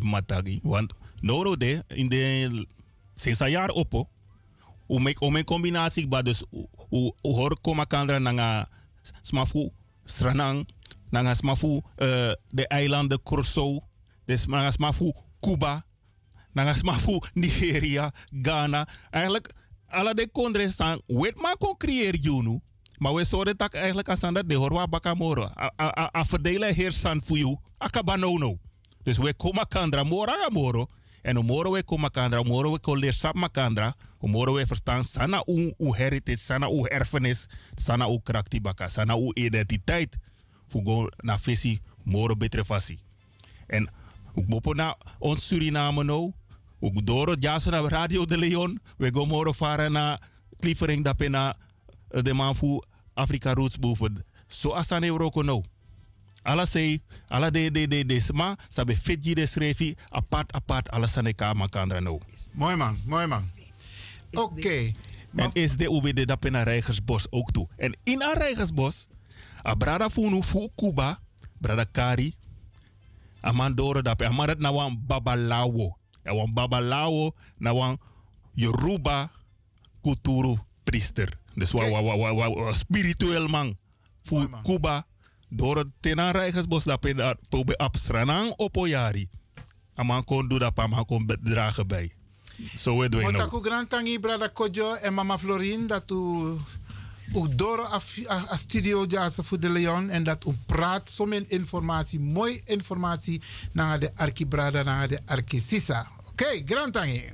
Want no de in de sinds een jaar opo. O mek o men combinatie ba dus o hor koma kandra nanga smafu Sranang, nanga smafu eh, de eilanden Curaçao, dus nanga smafu Cuba, nanga smafu *laughs* Nigeria, Ghana. Eigenlijk alle de kondre san wet ma kon creëer junu. Maar we zouden tak eigenlijk als de horwa bakamoro. A, a, a, verdelen heersan voor jou. Akabanono. Dus we komen kandra mora moro. En o moro we komen kandra, moro we kon leer sap makandra. O moro we verstaan sana u, u heritage, sana u erfenis, sana u krakti baka, sana u identiteit. Fugo na fesi moro betrefasi. En ook bopo na ons Suriname nou. Ook door het jaso na Radio de Leon. We go moro varen na klievering dat na eh, de man voor Afrika Roots boven. Zo asane roko nou. Alla say, alla de de de de sma, sabe fitji de schrefi, apart apart, alla sane ka makandra nou. Mooi man, mooi man. Oké. En is de ube de dape naar Rijgersbos ook toe. En in aan Rijgersbos, a brada funu fu Cuba, brada Kari, a man doro a man na wan babalawo. Ja wan babalawo, na wan Yoruba kulturu priester. Dus wa, wa, wa, wa, wa, spiritueel man. Fu Cuba, doro tena Rijgersbos dape daar, pobe abstranang opoyari. A man kon doen dat, a man kon bedragen bij. Zo we doen nou. grand tangi brada Kojo en mama Florin dat u ook door a, studio voor de Leon en dat u praat min informatie, mooi informatie naar de Arki brada naar de Arki Sisa. Oké, grand tangi.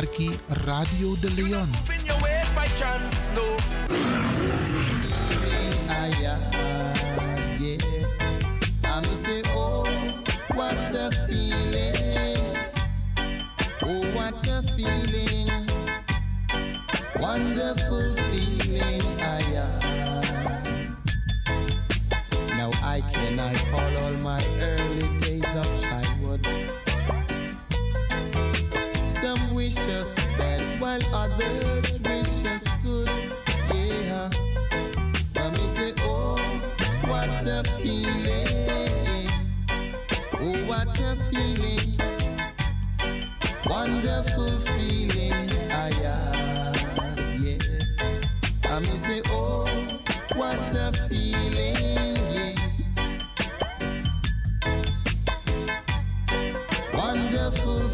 Arki Radio de Leon. Oh, what a feeling. Wonderful feeling. Ah, yeah. Yeah. I me say, oh, what a feeling. Yeah. Wonderful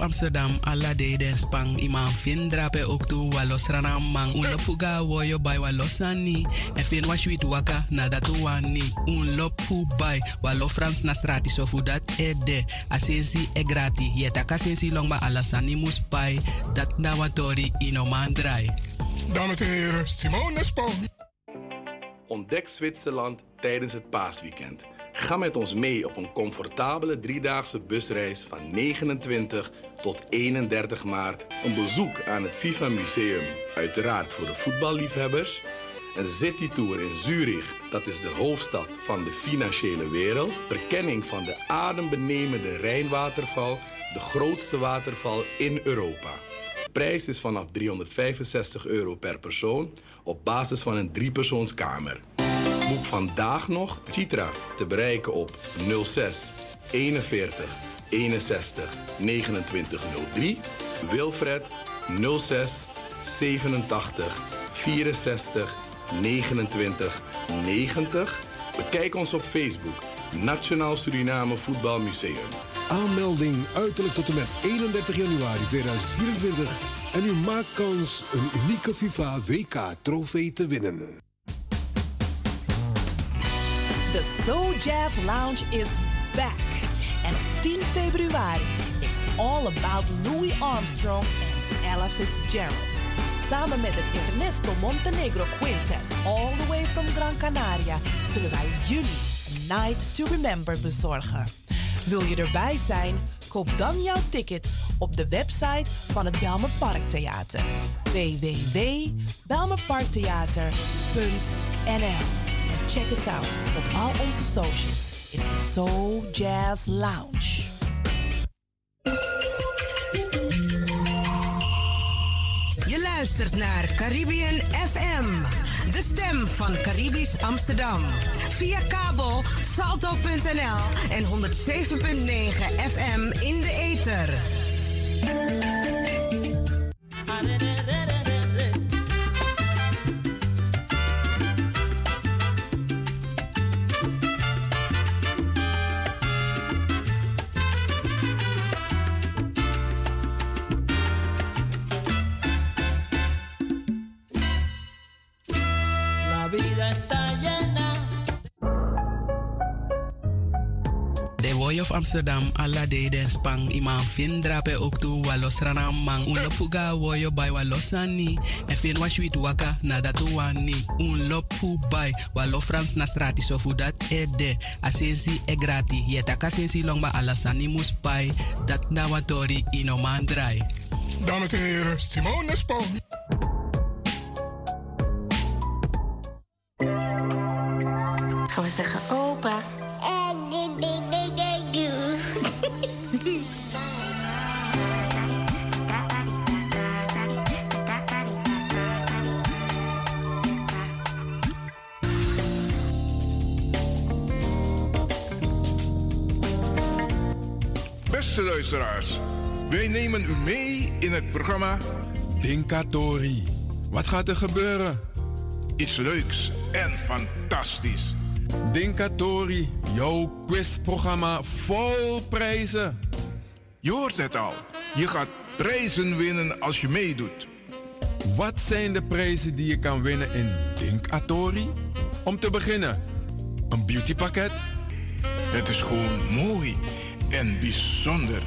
Amsterdam, alla de den spang, iman fin drape ook toe, walos ranam mang. Un lop fuga woyo by walos ani, en fin was wit waka, na dat wani. Un lop fu by, walo Frans na strati, so fu dat e de, asensi e grati, yeta kasensi long ba alasani mus pai, dat na watori ino man drai. Dames en heren, Simone Spong. Ontdek Zwitserland tijdens het paasweekend. Ga met ons mee op een comfortabele driedaagse busreis van 29 tot 31 maart. Een bezoek aan het FIFA Museum, uiteraard voor de voetballiefhebbers. Een citytour in Zurich, dat is de hoofdstad van de financiële wereld. Verkenning van de adembenemende Rijnwaterval, de grootste waterval in Europa. Prijs is vanaf 365 euro per persoon op basis van een driepersoonskamer. Boek vandaag nog Citra te bereiken op 06 41 61 29 03. Wilfred 06 87 64 29 90. Bekijk ons op Facebook Nationaal Suriname Voetbalmuseum. Aanmelding uiterlijk tot en met 31 januari 2024. En u maakt kans een unieke FIFA WK-trofee te winnen. The Soul Jazz Lounge is back. En op 10 februari, it's all about Louis Armstrong en Ella Fitzgerald. Samen met het Ernesto Montenegro Quintet, all the way from Gran Canaria, zullen wij jullie een Night to Remember bezorgen. Wil je erbij zijn? Koop dan jouw tickets op de website van het Belmer Parktheater. www.belmerparktheater.nl check us out op al onze socials. It's the Soul Jazz Lounge. Je luistert naar Caribbean FM, de stem van Caribisch Amsterdam. Via kabel salto.nl en 107.9 FM in de ether. De Boy of Amsterdam, alla de den spang, iman fin drape ook toe, walos rana mang, un lop fuga woyo by walosani, en fin wa sweet waka, na dat wani, un lop fu walo Frans na strati so fu dat ede, asensi e grati, yeta kasensi long ba alasani mus pai, dat na watori ino man drai. Dames en heren, Simone Spong. Gaan we zeggen opa. Beste luisteraars, wij nemen u mee in het programma Dinkatori. Wat gaat er gebeuren? Iets leuks en fantastisch. Dinkatori, jouw quizprogramma vol prijzen. Je hoort het al, je gaat prijzen winnen als je meedoet. Wat zijn de prijzen die je kan winnen in Dinkatori? Om te beginnen, een beautypakket. Het is gewoon mooi en bijzonder.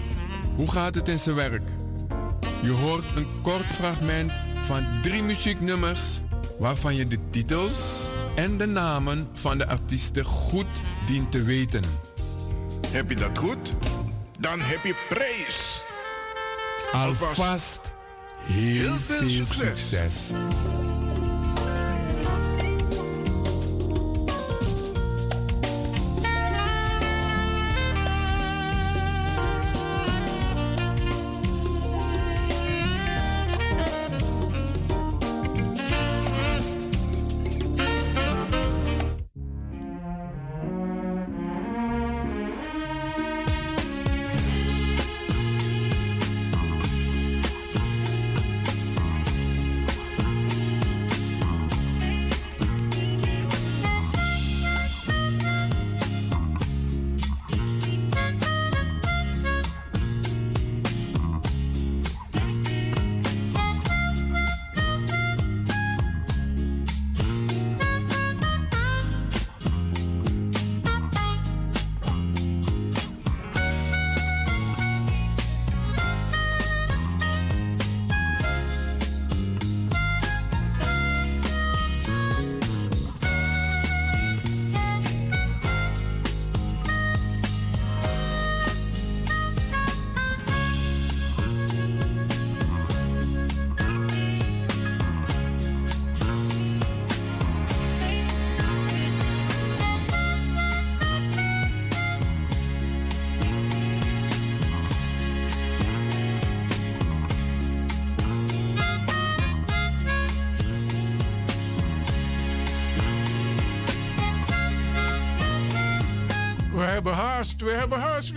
Hoe gaat het in zijn werk? Je hoort een kort fragment van drie muzieknummers waarvan je de titels en de namen van de artiesten goed dient te weten. Heb je dat goed? Dan heb je prijs. Alvast heel, veel, succes. We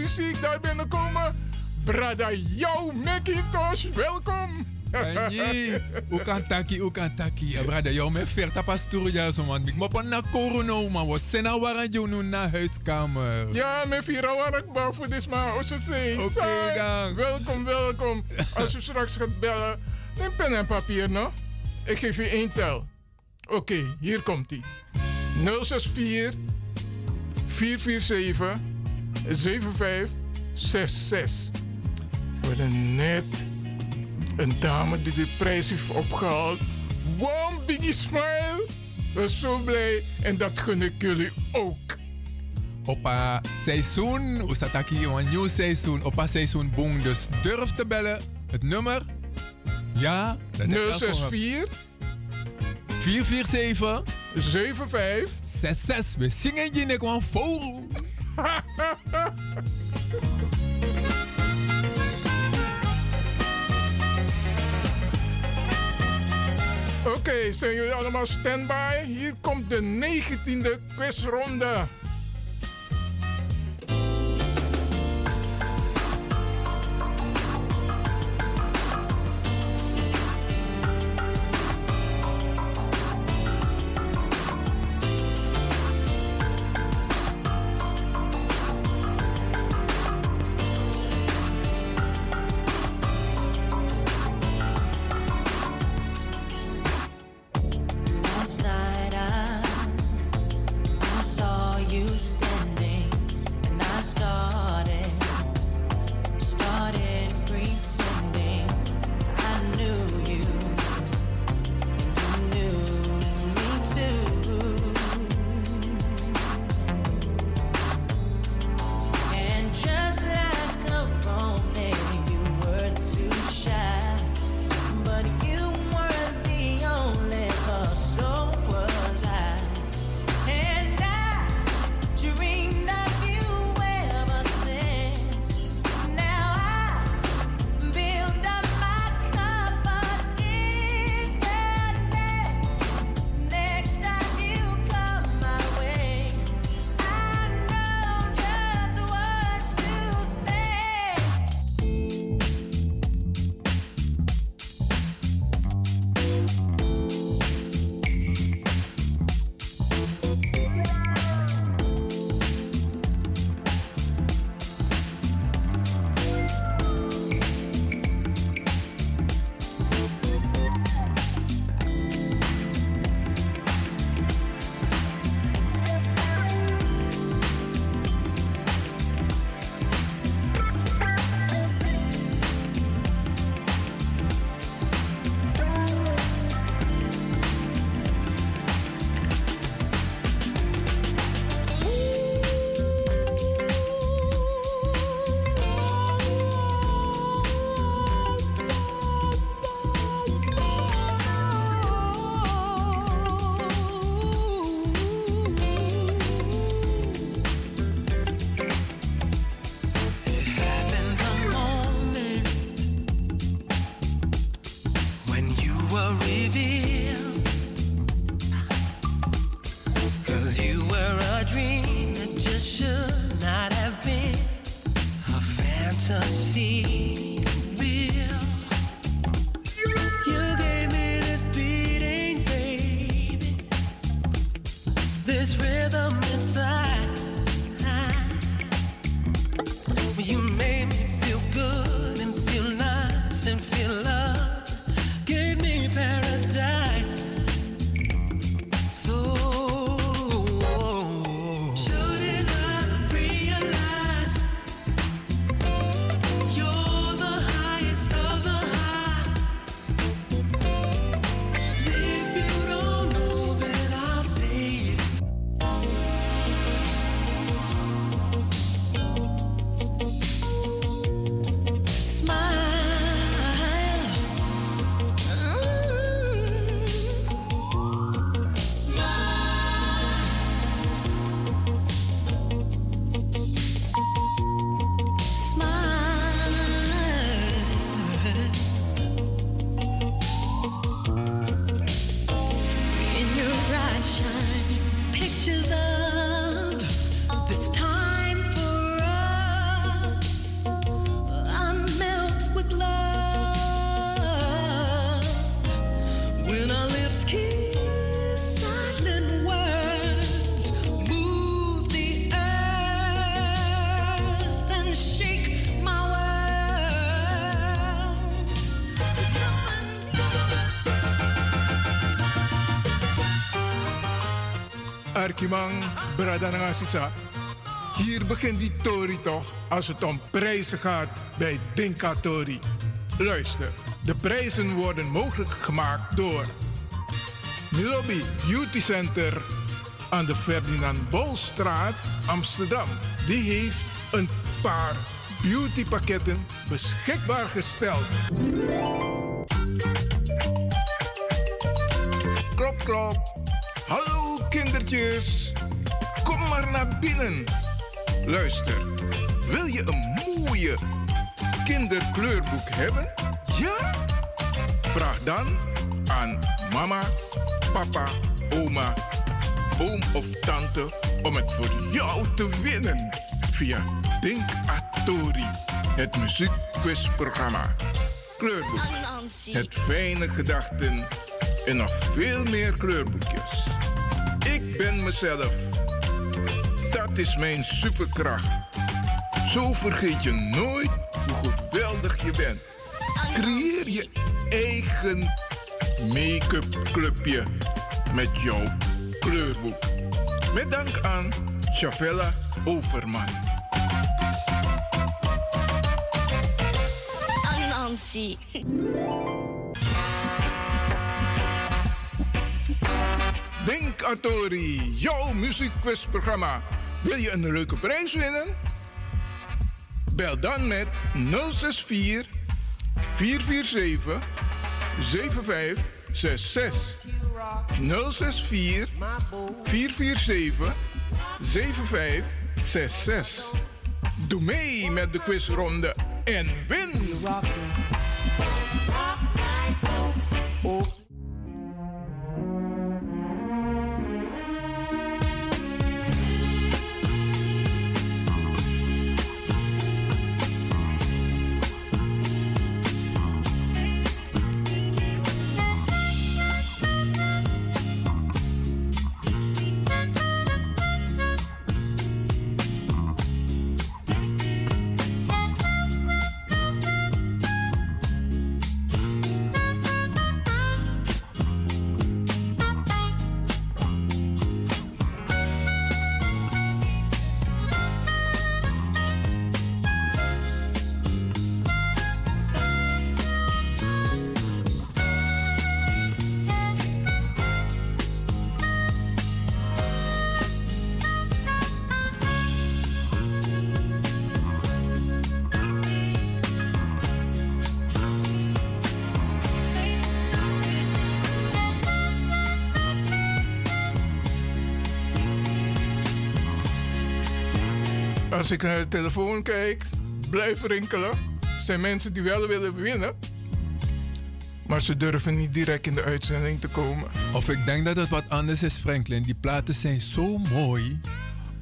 zie ik daar binnenkomen? Brada, jou, Macintosh, welkom. Anji, u *laughs* kan taki, u kan taki. Brada, jou me verta pastoor ja zo man. Ik mop na corona man. We zijn al waar je nu naar huiskamer. Ja, me vira warak ba voor dit maar. Als je. Oké, dan. Welkom, welkom. Als u *laughs* straks gaat bellen, neem pen en papier, no? Ik geef je één tel. Oké, hier komt ie. 064 447 7566. We hebben net een dame die de prijs heeft opgehaald. Wow, biggie smile. We zijn zo blij en dat gun ik jullie ook. Opa seizoen, hier? Een nieuw seizoen. Opa seizoen boom. Dus durf te bellen. Het nummer. Ja, dat heb ik al gehad. 064 447 75 66. We zingen je Oké, zijn jullie allemaal standby? Hier komt de negentiende quizronde. Barkimang, Bradanangasitsa. Hier begint die Tori toch als het om prijzen gaat bij Dinka Tori. Luister, de prijzen worden mogelijk gemaakt door Milobi Beauty Center aan de Ferdinand Bolstraat, Amsterdam. Die heeft een paar beautypakketten beschikbaar gesteld. Kom maar naar binnen. Luister, wil je een mooie kinderkleurboek hebben? Ja? Vraag dan aan mama, papa, oma, oom of tante om het voor jou te winnen via Denk Atori, het muziekquizprogramma. Kleurboek, het fijne gedachten en nog veel meer kleurboekjes. Ik ben mezelf. Dat is mijn superkracht. Zo vergeet je nooit hoe geweldig je bent. Creëer je eigen make-up clubje met jouw kleurboek. Met dank aan Chavella Overman. Anansi. Denk Atori, jouw muziekquizprogramma. Wil je een leuke prijs winnen? Bel dan met 064 447 7566. 064 447 7566. Doe mee met de quizronde en win! Als ik naar de telefoon kijk, blijf rinkelen. Zijn mensen die wel willen winnen. Maar ze durven niet direct in de uitzending te komen. Of ik denk dat het wat anders is, Franklin. Die platen zijn zo mooi.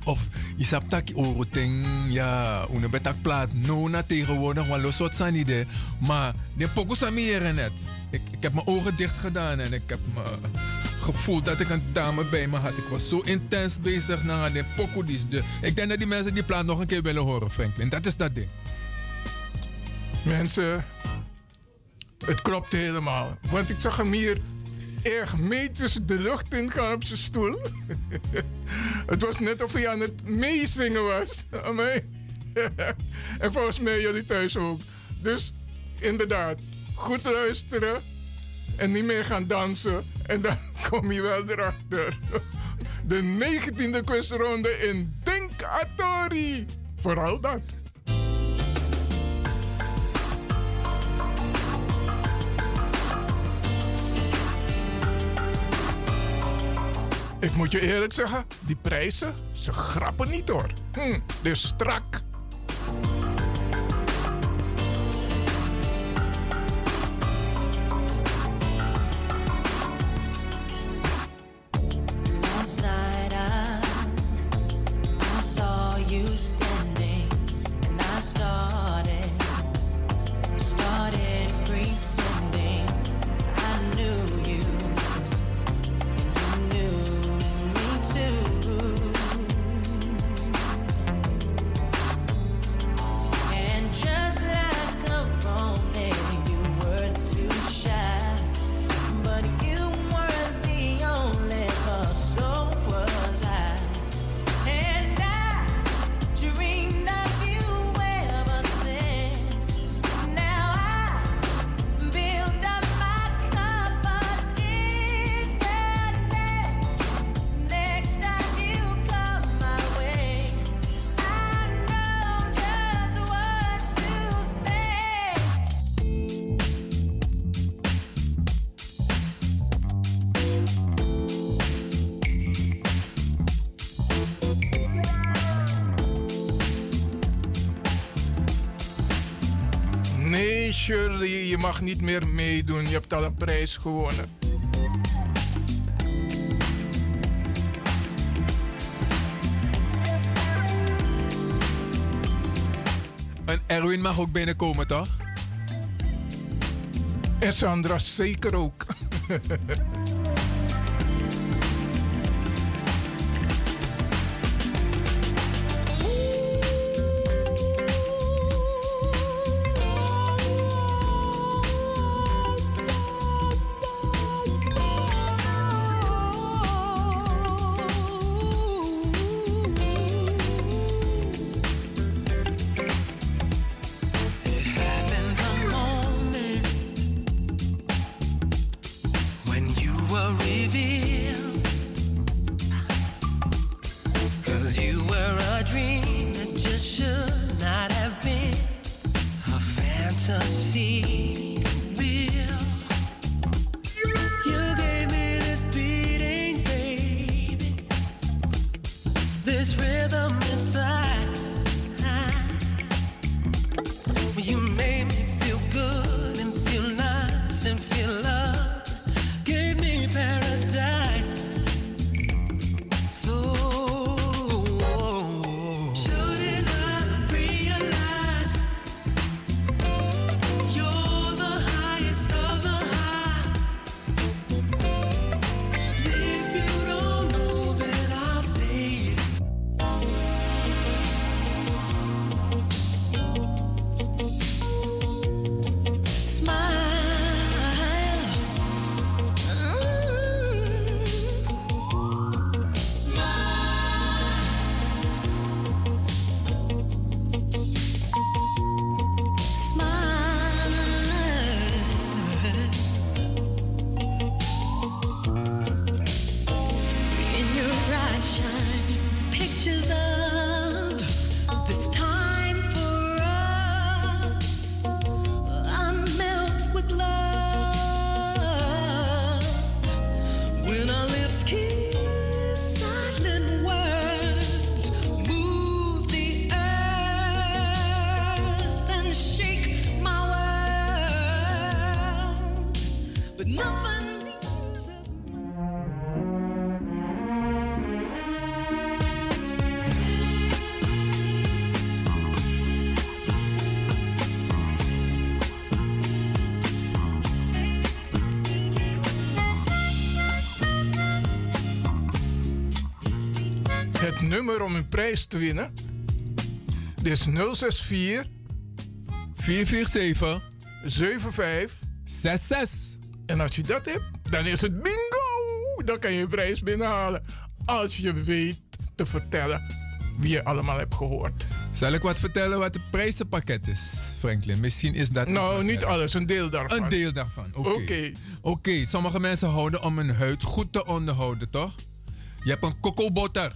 Of je sapt dat oroting, ja, een betak plaat, no na tegenwoordig, want los wat zijn idee. Maar de pokus aan meer net. Ik, ik heb mijn ogen dicht gedaan en ik heb me gevoeld dat ik een dame bij me had. Ik was zo intens bezig naar de pokoedies. De, ik denk dat die mensen die plaat nog een keer willen horen, Franklin. Dat is dat ding. Mensen, het klopt helemaal. Want ik zag hem hier erg meters de lucht in gaan op zijn stoel. *laughs* het was net of hij aan het meezingen was. *laughs* *laughs* En volgens mij jullie thuis ook. Dus inderdaad, goed luisteren en niet meer gaan dansen. En dan *laughs* kom je wel erachter. *laughs* De 19e quizronde in Denk Atori. Vooral dat. Ik moet je eerlijk zeggen, die prijzen, ze grappen niet hoor. Hm, dus strak. Mag niet meer meedoen. Je hebt al een prijs gewonnen. En Erwin mag ook binnenkomen, toch? En Sandra zeker ook. *laughs* om een prijs te winnen. Dit is 064 447 75 66. En als je dat hebt, dan is het bingo! Dan kan je een prijs binnenhalen. Als je weet te vertellen wie je allemaal hebt gehoord. Zal ik wat vertellen wat het prijzenpakket is, Franklin? Misschien is dat... Nou, niet alles, een deel daarvan. Een deel daarvan, oké. Oké. Sommige mensen houden om hun huid goed te onderhouden, toch? Je hebt een cocobotter.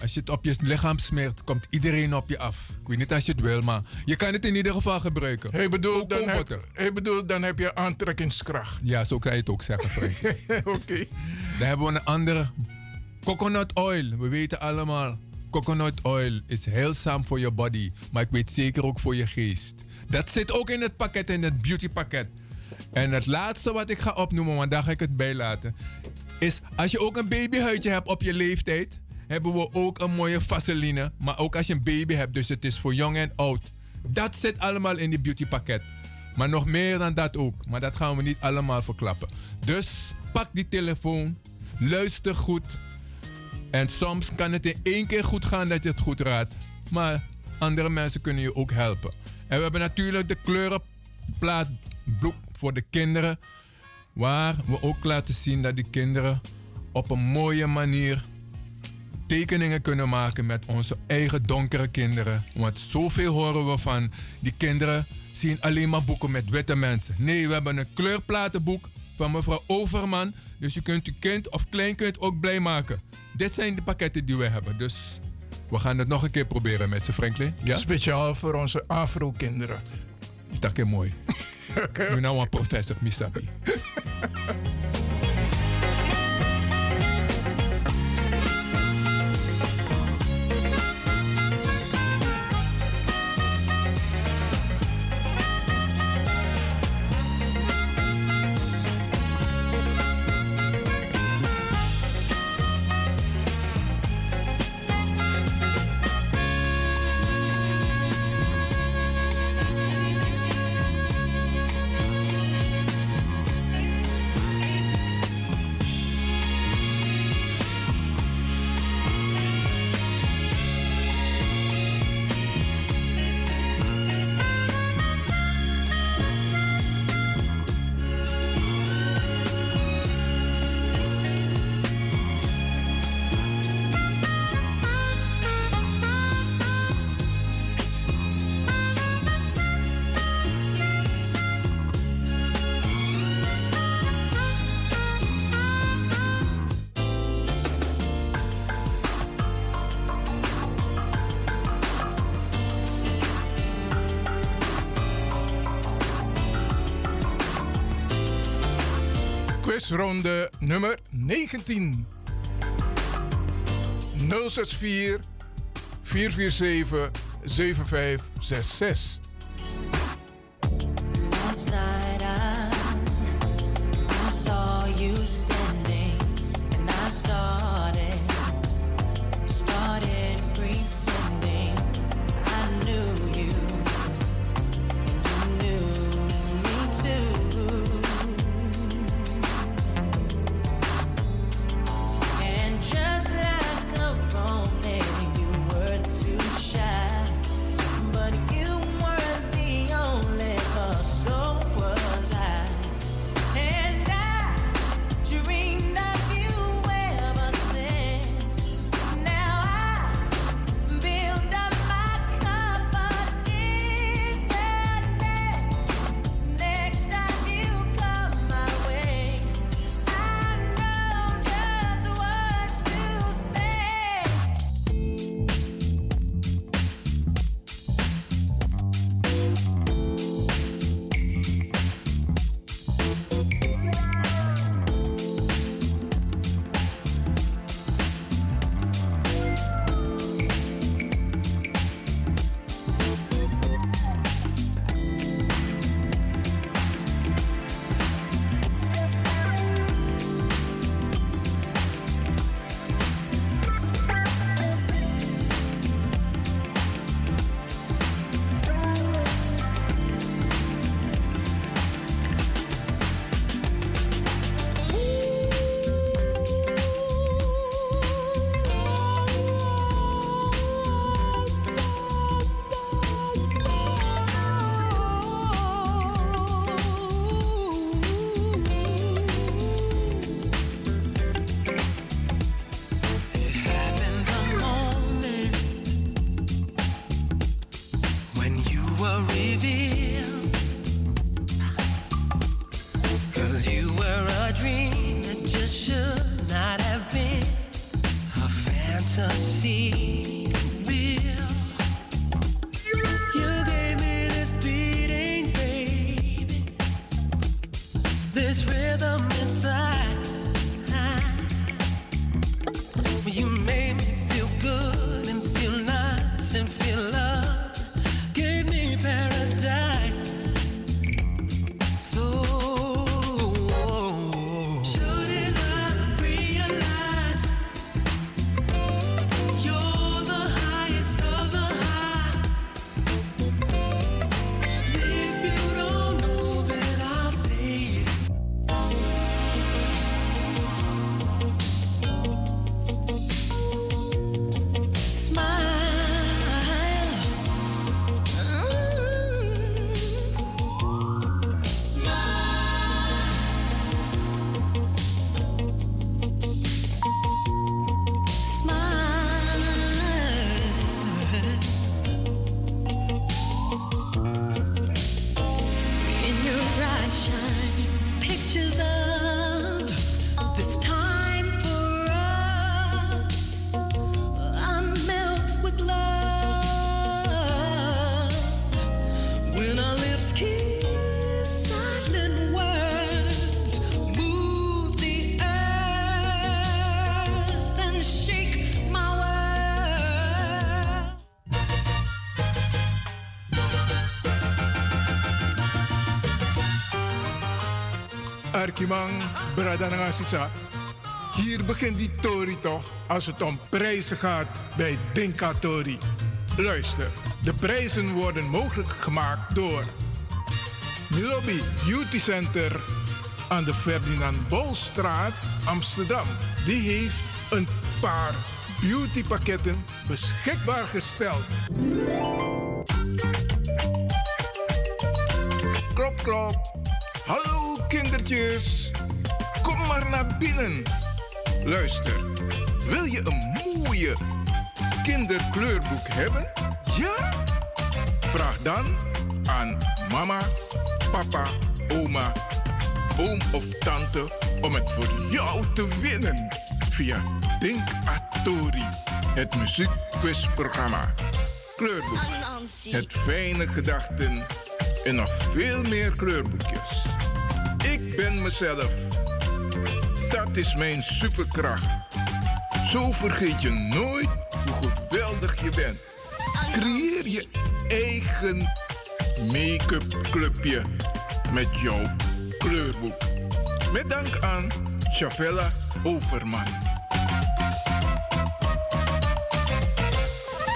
Als je het op je lichaam smeert, komt iedereen op je af. Ik weet niet als je het wil, maar je kan het in ieder geval gebruiken. Hij bedoelt, dan heb, hij bedoelt, dan heb je aantrekkingskracht. Ja, zo kan je het ook zeggen, Frank. *laughs* Oké. Dan hebben we een andere. Coconut oil. We weten allemaal. Coconut oil is heelzaam voor je body. Maar ik weet zeker ook voor je geest. Dat zit ook in het pakket, in het beauty pakket. En het laatste wat ik ga opnoemen, want daar ga ik het bij laten. Is als je ook een babyhuidje hebt op je leeftijd. Hebben we ook een mooie vaseline. Maar ook als je een baby hebt, dus het is voor jong en oud. Dat zit allemaal in die beauty pakket. Maar nog meer dan dat ook. Maar dat gaan we niet allemaal verklappen. Dus pak die telefoon. Luister goed. En soms kan het in één keer goed gaan dat je het goed raadt. Maar andere mensen kunnen je ook helpen. En we hebben natuurlijk de kleurenplaatboek voor de kinderen. Waar we ook laten zien dat die kinderen op een mooie manier tekeningen kunnen maken met onze eigen donkere kinderen. Want zoveel horen we van die kinderen zien alleen maar boeken met witte mensen. Nee, we hebben een kleurplatenboek van mevrouw Overman. Dus je kunt uw kind of kleinkind ook blij maken. Dit zijn de pakketten die we hebben. Dus we gaan het nog een keer proberen met ze, Franklin. Ja? Speciaal voor onze Afro-kinderen. Dat is mooi. *laughs* Nu nou een professor, Misabi. *laughs* Quizronde nummer 19. 064 447 7566. Arkimang, Bradanangasisa. Hier begint die Tori toch als het om prijzen gaat bij Dinka Tori. Luister, de prijzen worden mogelijk gemaakt door Milobi Beauty Center aan de Ferdinand Bolstraat, Amsterdam. Die heeft een paar beautypakketten beschikbaar gesteld. Klop, klop. Kindertjes. Kom maar naar binnen. Luister, wil je een mooie kinderkleurboek hebben? Ja? Vraag dan aan mama, papa, oma, oom of tante om het voor jou te winnen via Denk Atori, het muziekquizprogramma. Kleurboek, het fijne gedachten en nog veel meer kleurboekjes. Ben mezelf, Dat is mijn superkracht. Zo vergeet je nooit hoe geweldig je bent. Creëer je eigen make-up clubje met jouw kleurboek. Met dank aan Chavella Overman.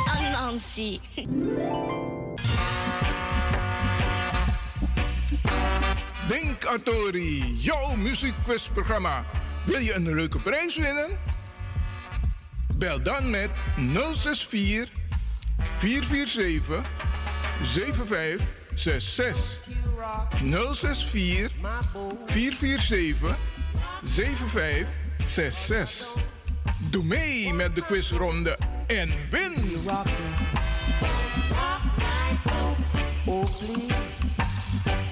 Anansi. *laughs* Denk Atori, jouw muziekquizprogramma. Wil je een leuke prijs winnen? Bel dan met 064 447 7566. 064 447 7566. Doe mee met de quizronde en win!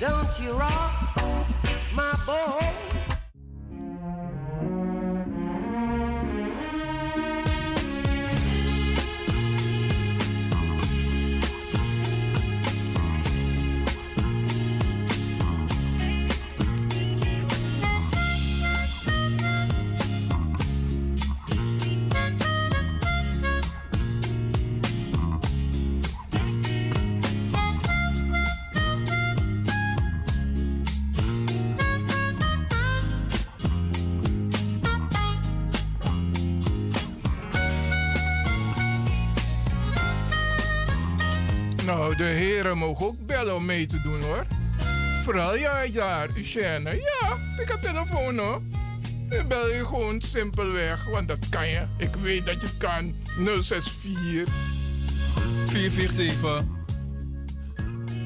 Don't you rock my boat. Heren mogen ook bellen om mee te doen hoor. Vooral jij daar, Eugène. Ja, ik heb telefoon hoor. Dan bel je gewoon simpelweg, want dat kan je. Ik weet dat je het kan. 064 447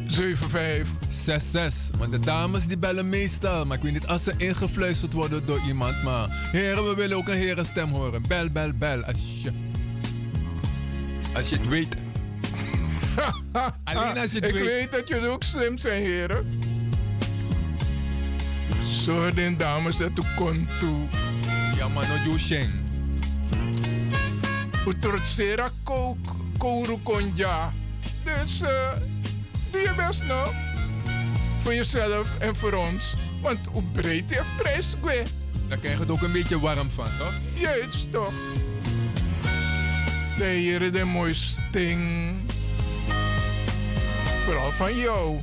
75 66. Want de dames die bellen meestal. Maar ik weet niet als ze ingefluisterd worden door iemand. Maar heren, we willen ook een herenstem horen. Bel, bel, bel. Als je, als je het weet. Alleen als je Ik weet. weet dat jullie ook slim zijn, heren. Zorg den dames dat u komt toe. Ja, maar no Jusheng. Utrotsera kouru konja. Dus eh, doe je best nou. Voor jezelf en voor ons. Want hoe breed heeft prijs kwe. Daar krijg je het ook een beetje warm van, toch? Juist toch. De heren de mooiste. Vooral van jou.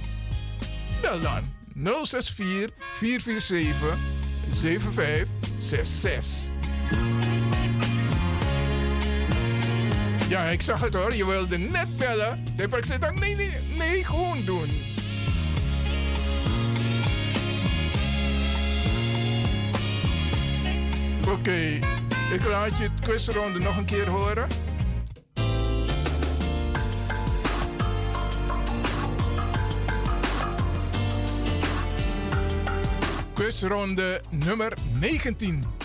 Bel dan 064 447 7566. Ja, ik zag het hoor. Je wilde net bellen. De ik zei dan, nee, nee, nee, gewoon doen. Oké, ik laat je het quizronde nog een keer horen. Quizronde nummer 19.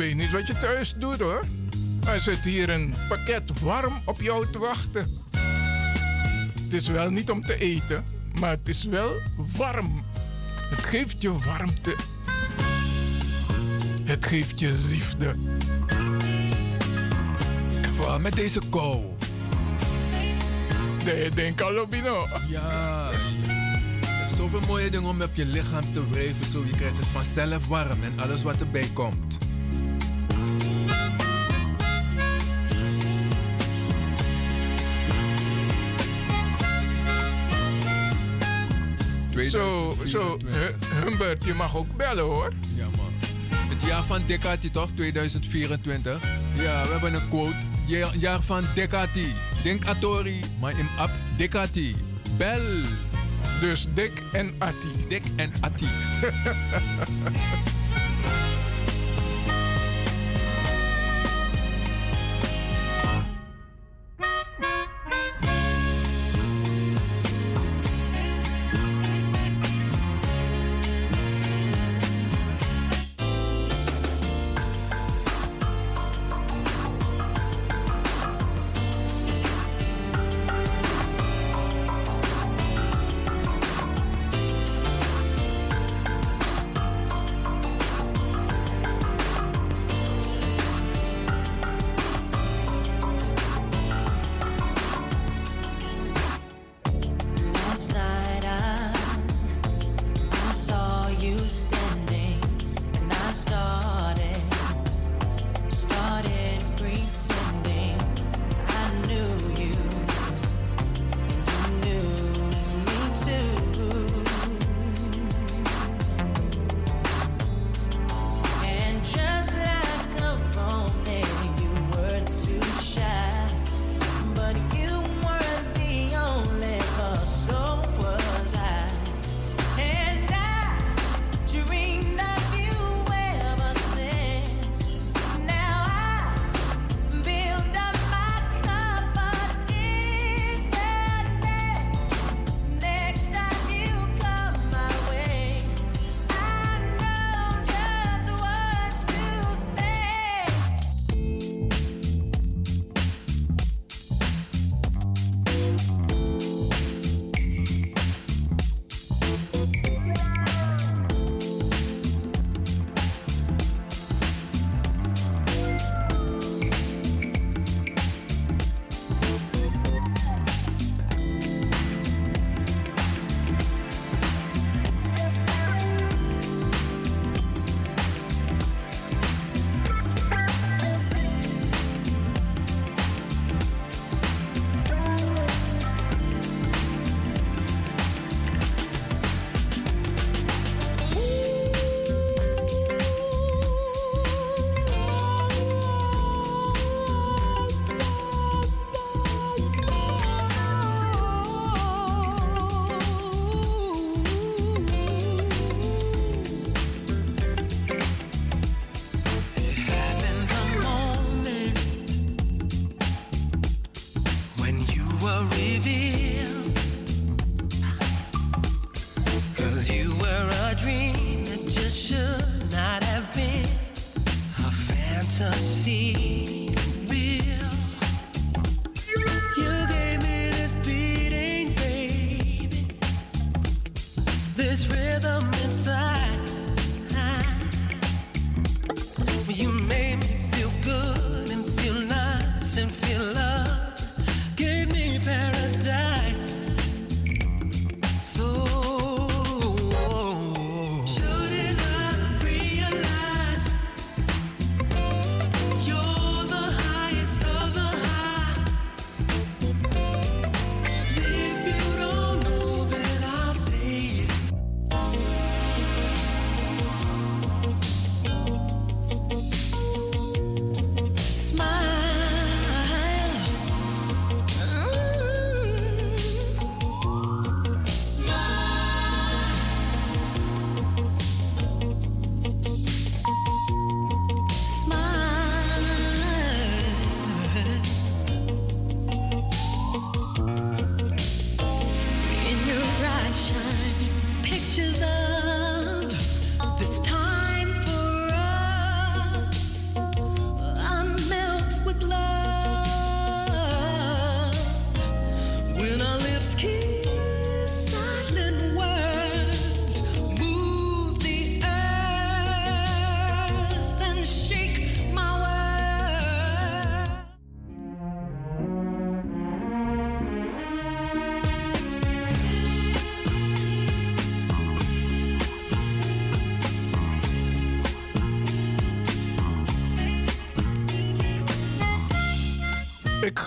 Weet niet wat je thuis doet hoor. Er zit hier een pakket warm op jou te wachten. Het is wel niet om te eten, maar het is wel warm. Het geeft je warmte. Het geeft je liefde. En vooral met deze kou. De, denk al, Lobino. Ja. Je hebt zoveel mooie dingen om op je lichaam te wrijven. Zo je krijgt het vanzelf warm en alles wat erbij komt. Zo, zo, Hu- Humbert, je mag ook bellen hoor. Ja man. Het jaar van Decati toch, 2024? Ja, we hebben een quote. Ja- Jaar van Decati. Denk Atori, maar in app Decati. Bel. Dus Dick en Atti. Dick en Atti. *laughs*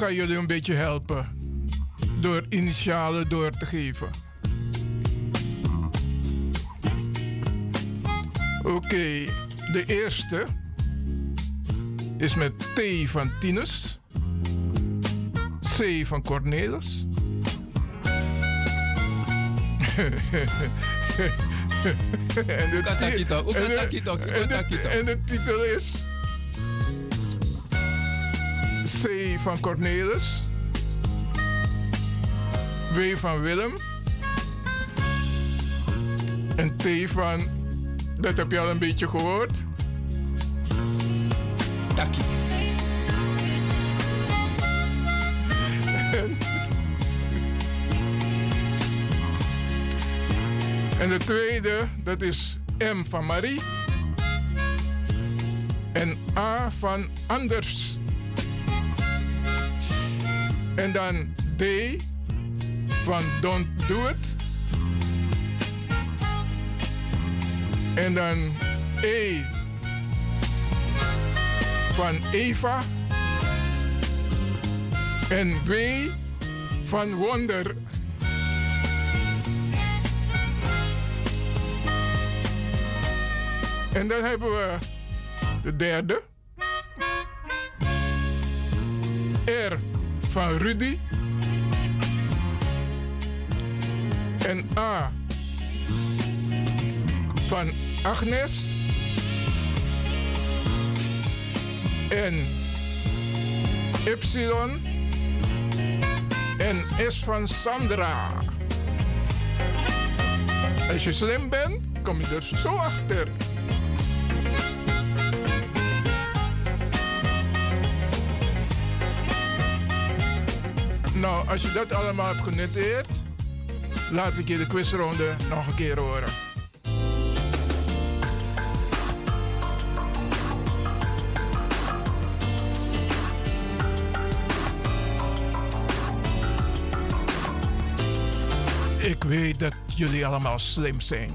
ga jullie een beetje helpen door initialen door te geven. Oké, de eerste is met T van Tinus, C van Cornelis. *laughs* en, de en de- en de titel is C van Cornelis. W van Willem. En T van, dat heb je al een beetje gehoord. En, en de tweede, dat is M van Marie. En A van Anders. En dan D van Don't Do It. En dan E van Eva. En W van Wonder. En dan hebben we de derde. Van Rudy. En A van Agnes. En Y en S van Sandra. Als je slim bent, kom je er zo achter. Nou, als je dat allemaal hebt genoteerd, laat ik je de quizronde nog een keer horen. Ik weet dat jullie allemaal slim zijn.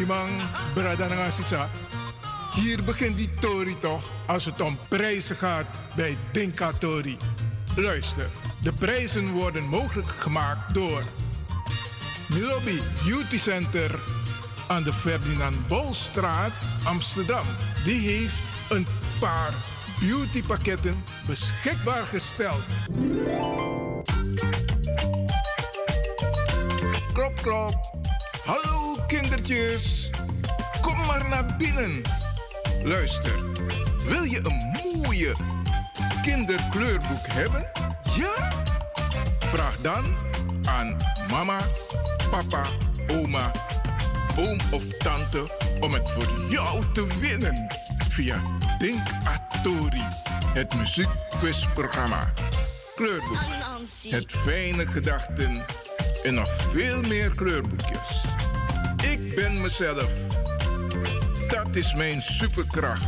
Arkimang, Bradanangasisa. Hier begint die Tori toch als het om prijzen gaat bij Dinka Tori. Luister, de prijzen worden mogelijk gemaakt door Milobi Beauty Center aan de Ferdinand Bolstraat, Amsterdam. Die heeft een paar beautypakketten beschikbaar gesteld. Klop, klop. Kom maar naar binnen. Luister, wil je een mooie kinderkleurboek hebben? Ja? Vraag dan aan mama, papa, oma, oom of tante om het voor jou te winnen via Denk Atori, het muziekquizprogramma. Kleurboek, het fijne gedachten en nog veel meer kleurboekjes. Ik ben mezelf. Dat is mijn superkracht.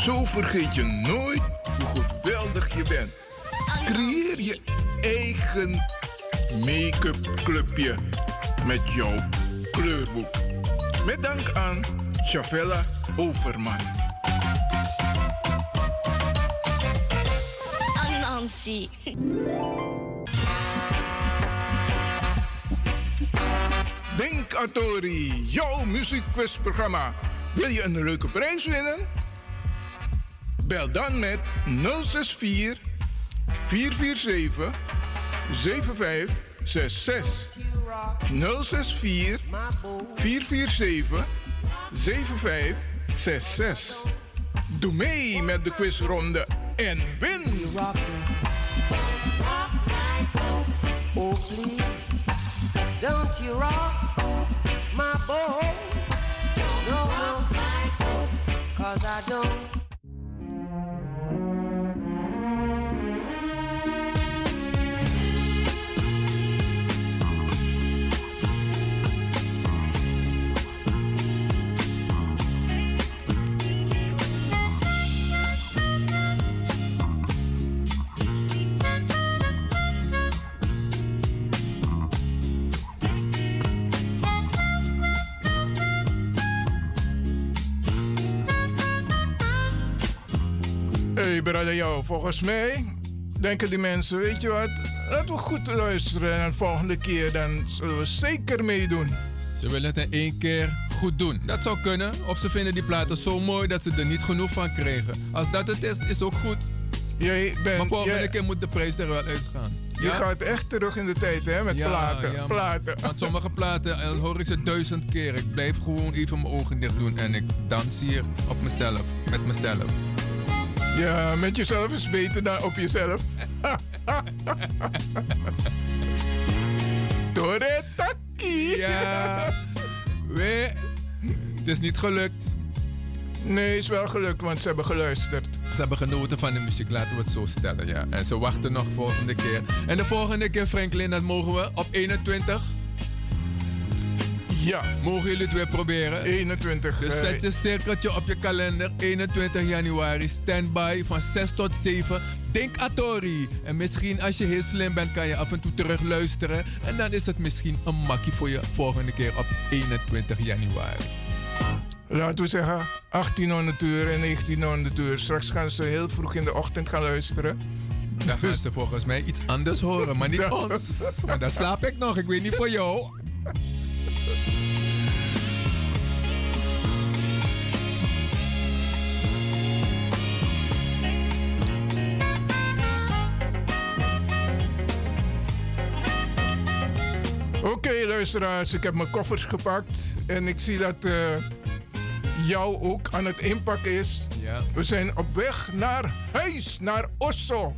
Zo vergeet je nooit hoe geweldig je bent. Creëer je eigen make-up clubje met jouw kleurboek. Met dank aan Chavella Overman. Anansi. Denk Atori, jouw muziekquizprogramma. Wil je een leuke prijs winnen? Bel dan met 064 447 7566. 064 447 7566. Doe mee met de quizronde en win! Oh, please, don't you rock my boat. No, no, cause I don't. Brother, jou, volgens mij denken die mensen, weet je wat, laten we goed luisteren en de volgende keer dan zullen we zeker meedoen. Ze willen het in één keer goed doen. Dat zou kunnen. Of ze vinden die platen zo mooi dat ze er niet genoeg van krijgen. Als dat het is, is ook goed. Jij bent, maar volgende jij- keer moet de prijs er wel uitgaan. Je gaat echt terug in de tijd, hè, met Ja, platen. ja, platen. Want sommige platen, en dan hoor ik ze duizend keer. Ik blijf gewoon even mijn ogen dicht doen en ik dans hier op mezelf, met mezelf. Ja, met jezelf is beter dan op jezelf. *laughs* Toretaki. Ja. We, het is niet gelukt. Nee, is wel gelukt, want ze hebben geluisterd. Ze hebben genoten van de muziek, laten we het zo stellen, ja. En ze wachten nog volgende keer. En de volgende keer, Franklin, dat mogen we op 21. Ja. Mogen jullie het weer proberen? 21. Dus eh, zet je cirkeltje op je kalender. 21 januari, standby van 6 tot 7. Denk Atori. En misschien als je heel slim bent, kan je af en toe terug luisteren. En dan is het misschien een makkie voor je volgende keer op 21 januari. Laten we zeggen 1800 uur en 1900 uur. Straks gaan ze heel vroeg in de ochtend gaan luisteren. Dan gaan ze volgens mij iets anders horen, maar niet *laughs* ons. Maar dan slaap ik nog, ik weet niet voor jou. Oké, luisteraars, ik heb mijn koffers gepakt. En ik zie dat eh, jou ook aan het inpakken is. Ja. We zijn op weg naar huis, naar Osso.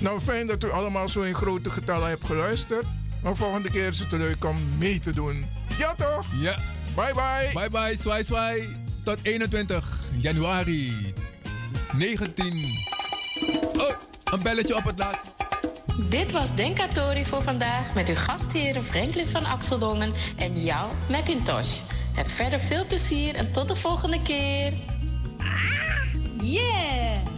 Nou, fijn dat u allemaal zo in grote getallen hebt geluisterd. Maar volgende keer is het leuk om mee te doen. Ja, toch? Ja. Bye bye. Bye bye, zwaai zwaai. Tot 21 januari 19. Oh, een belletje op het laatst. Dit was Denkatori voor vandaag met uw gastheren Franklin van Axeldongen en jou, Macintosh. Heb verder veel plezier en tot de volgende keer. Ah, yeah!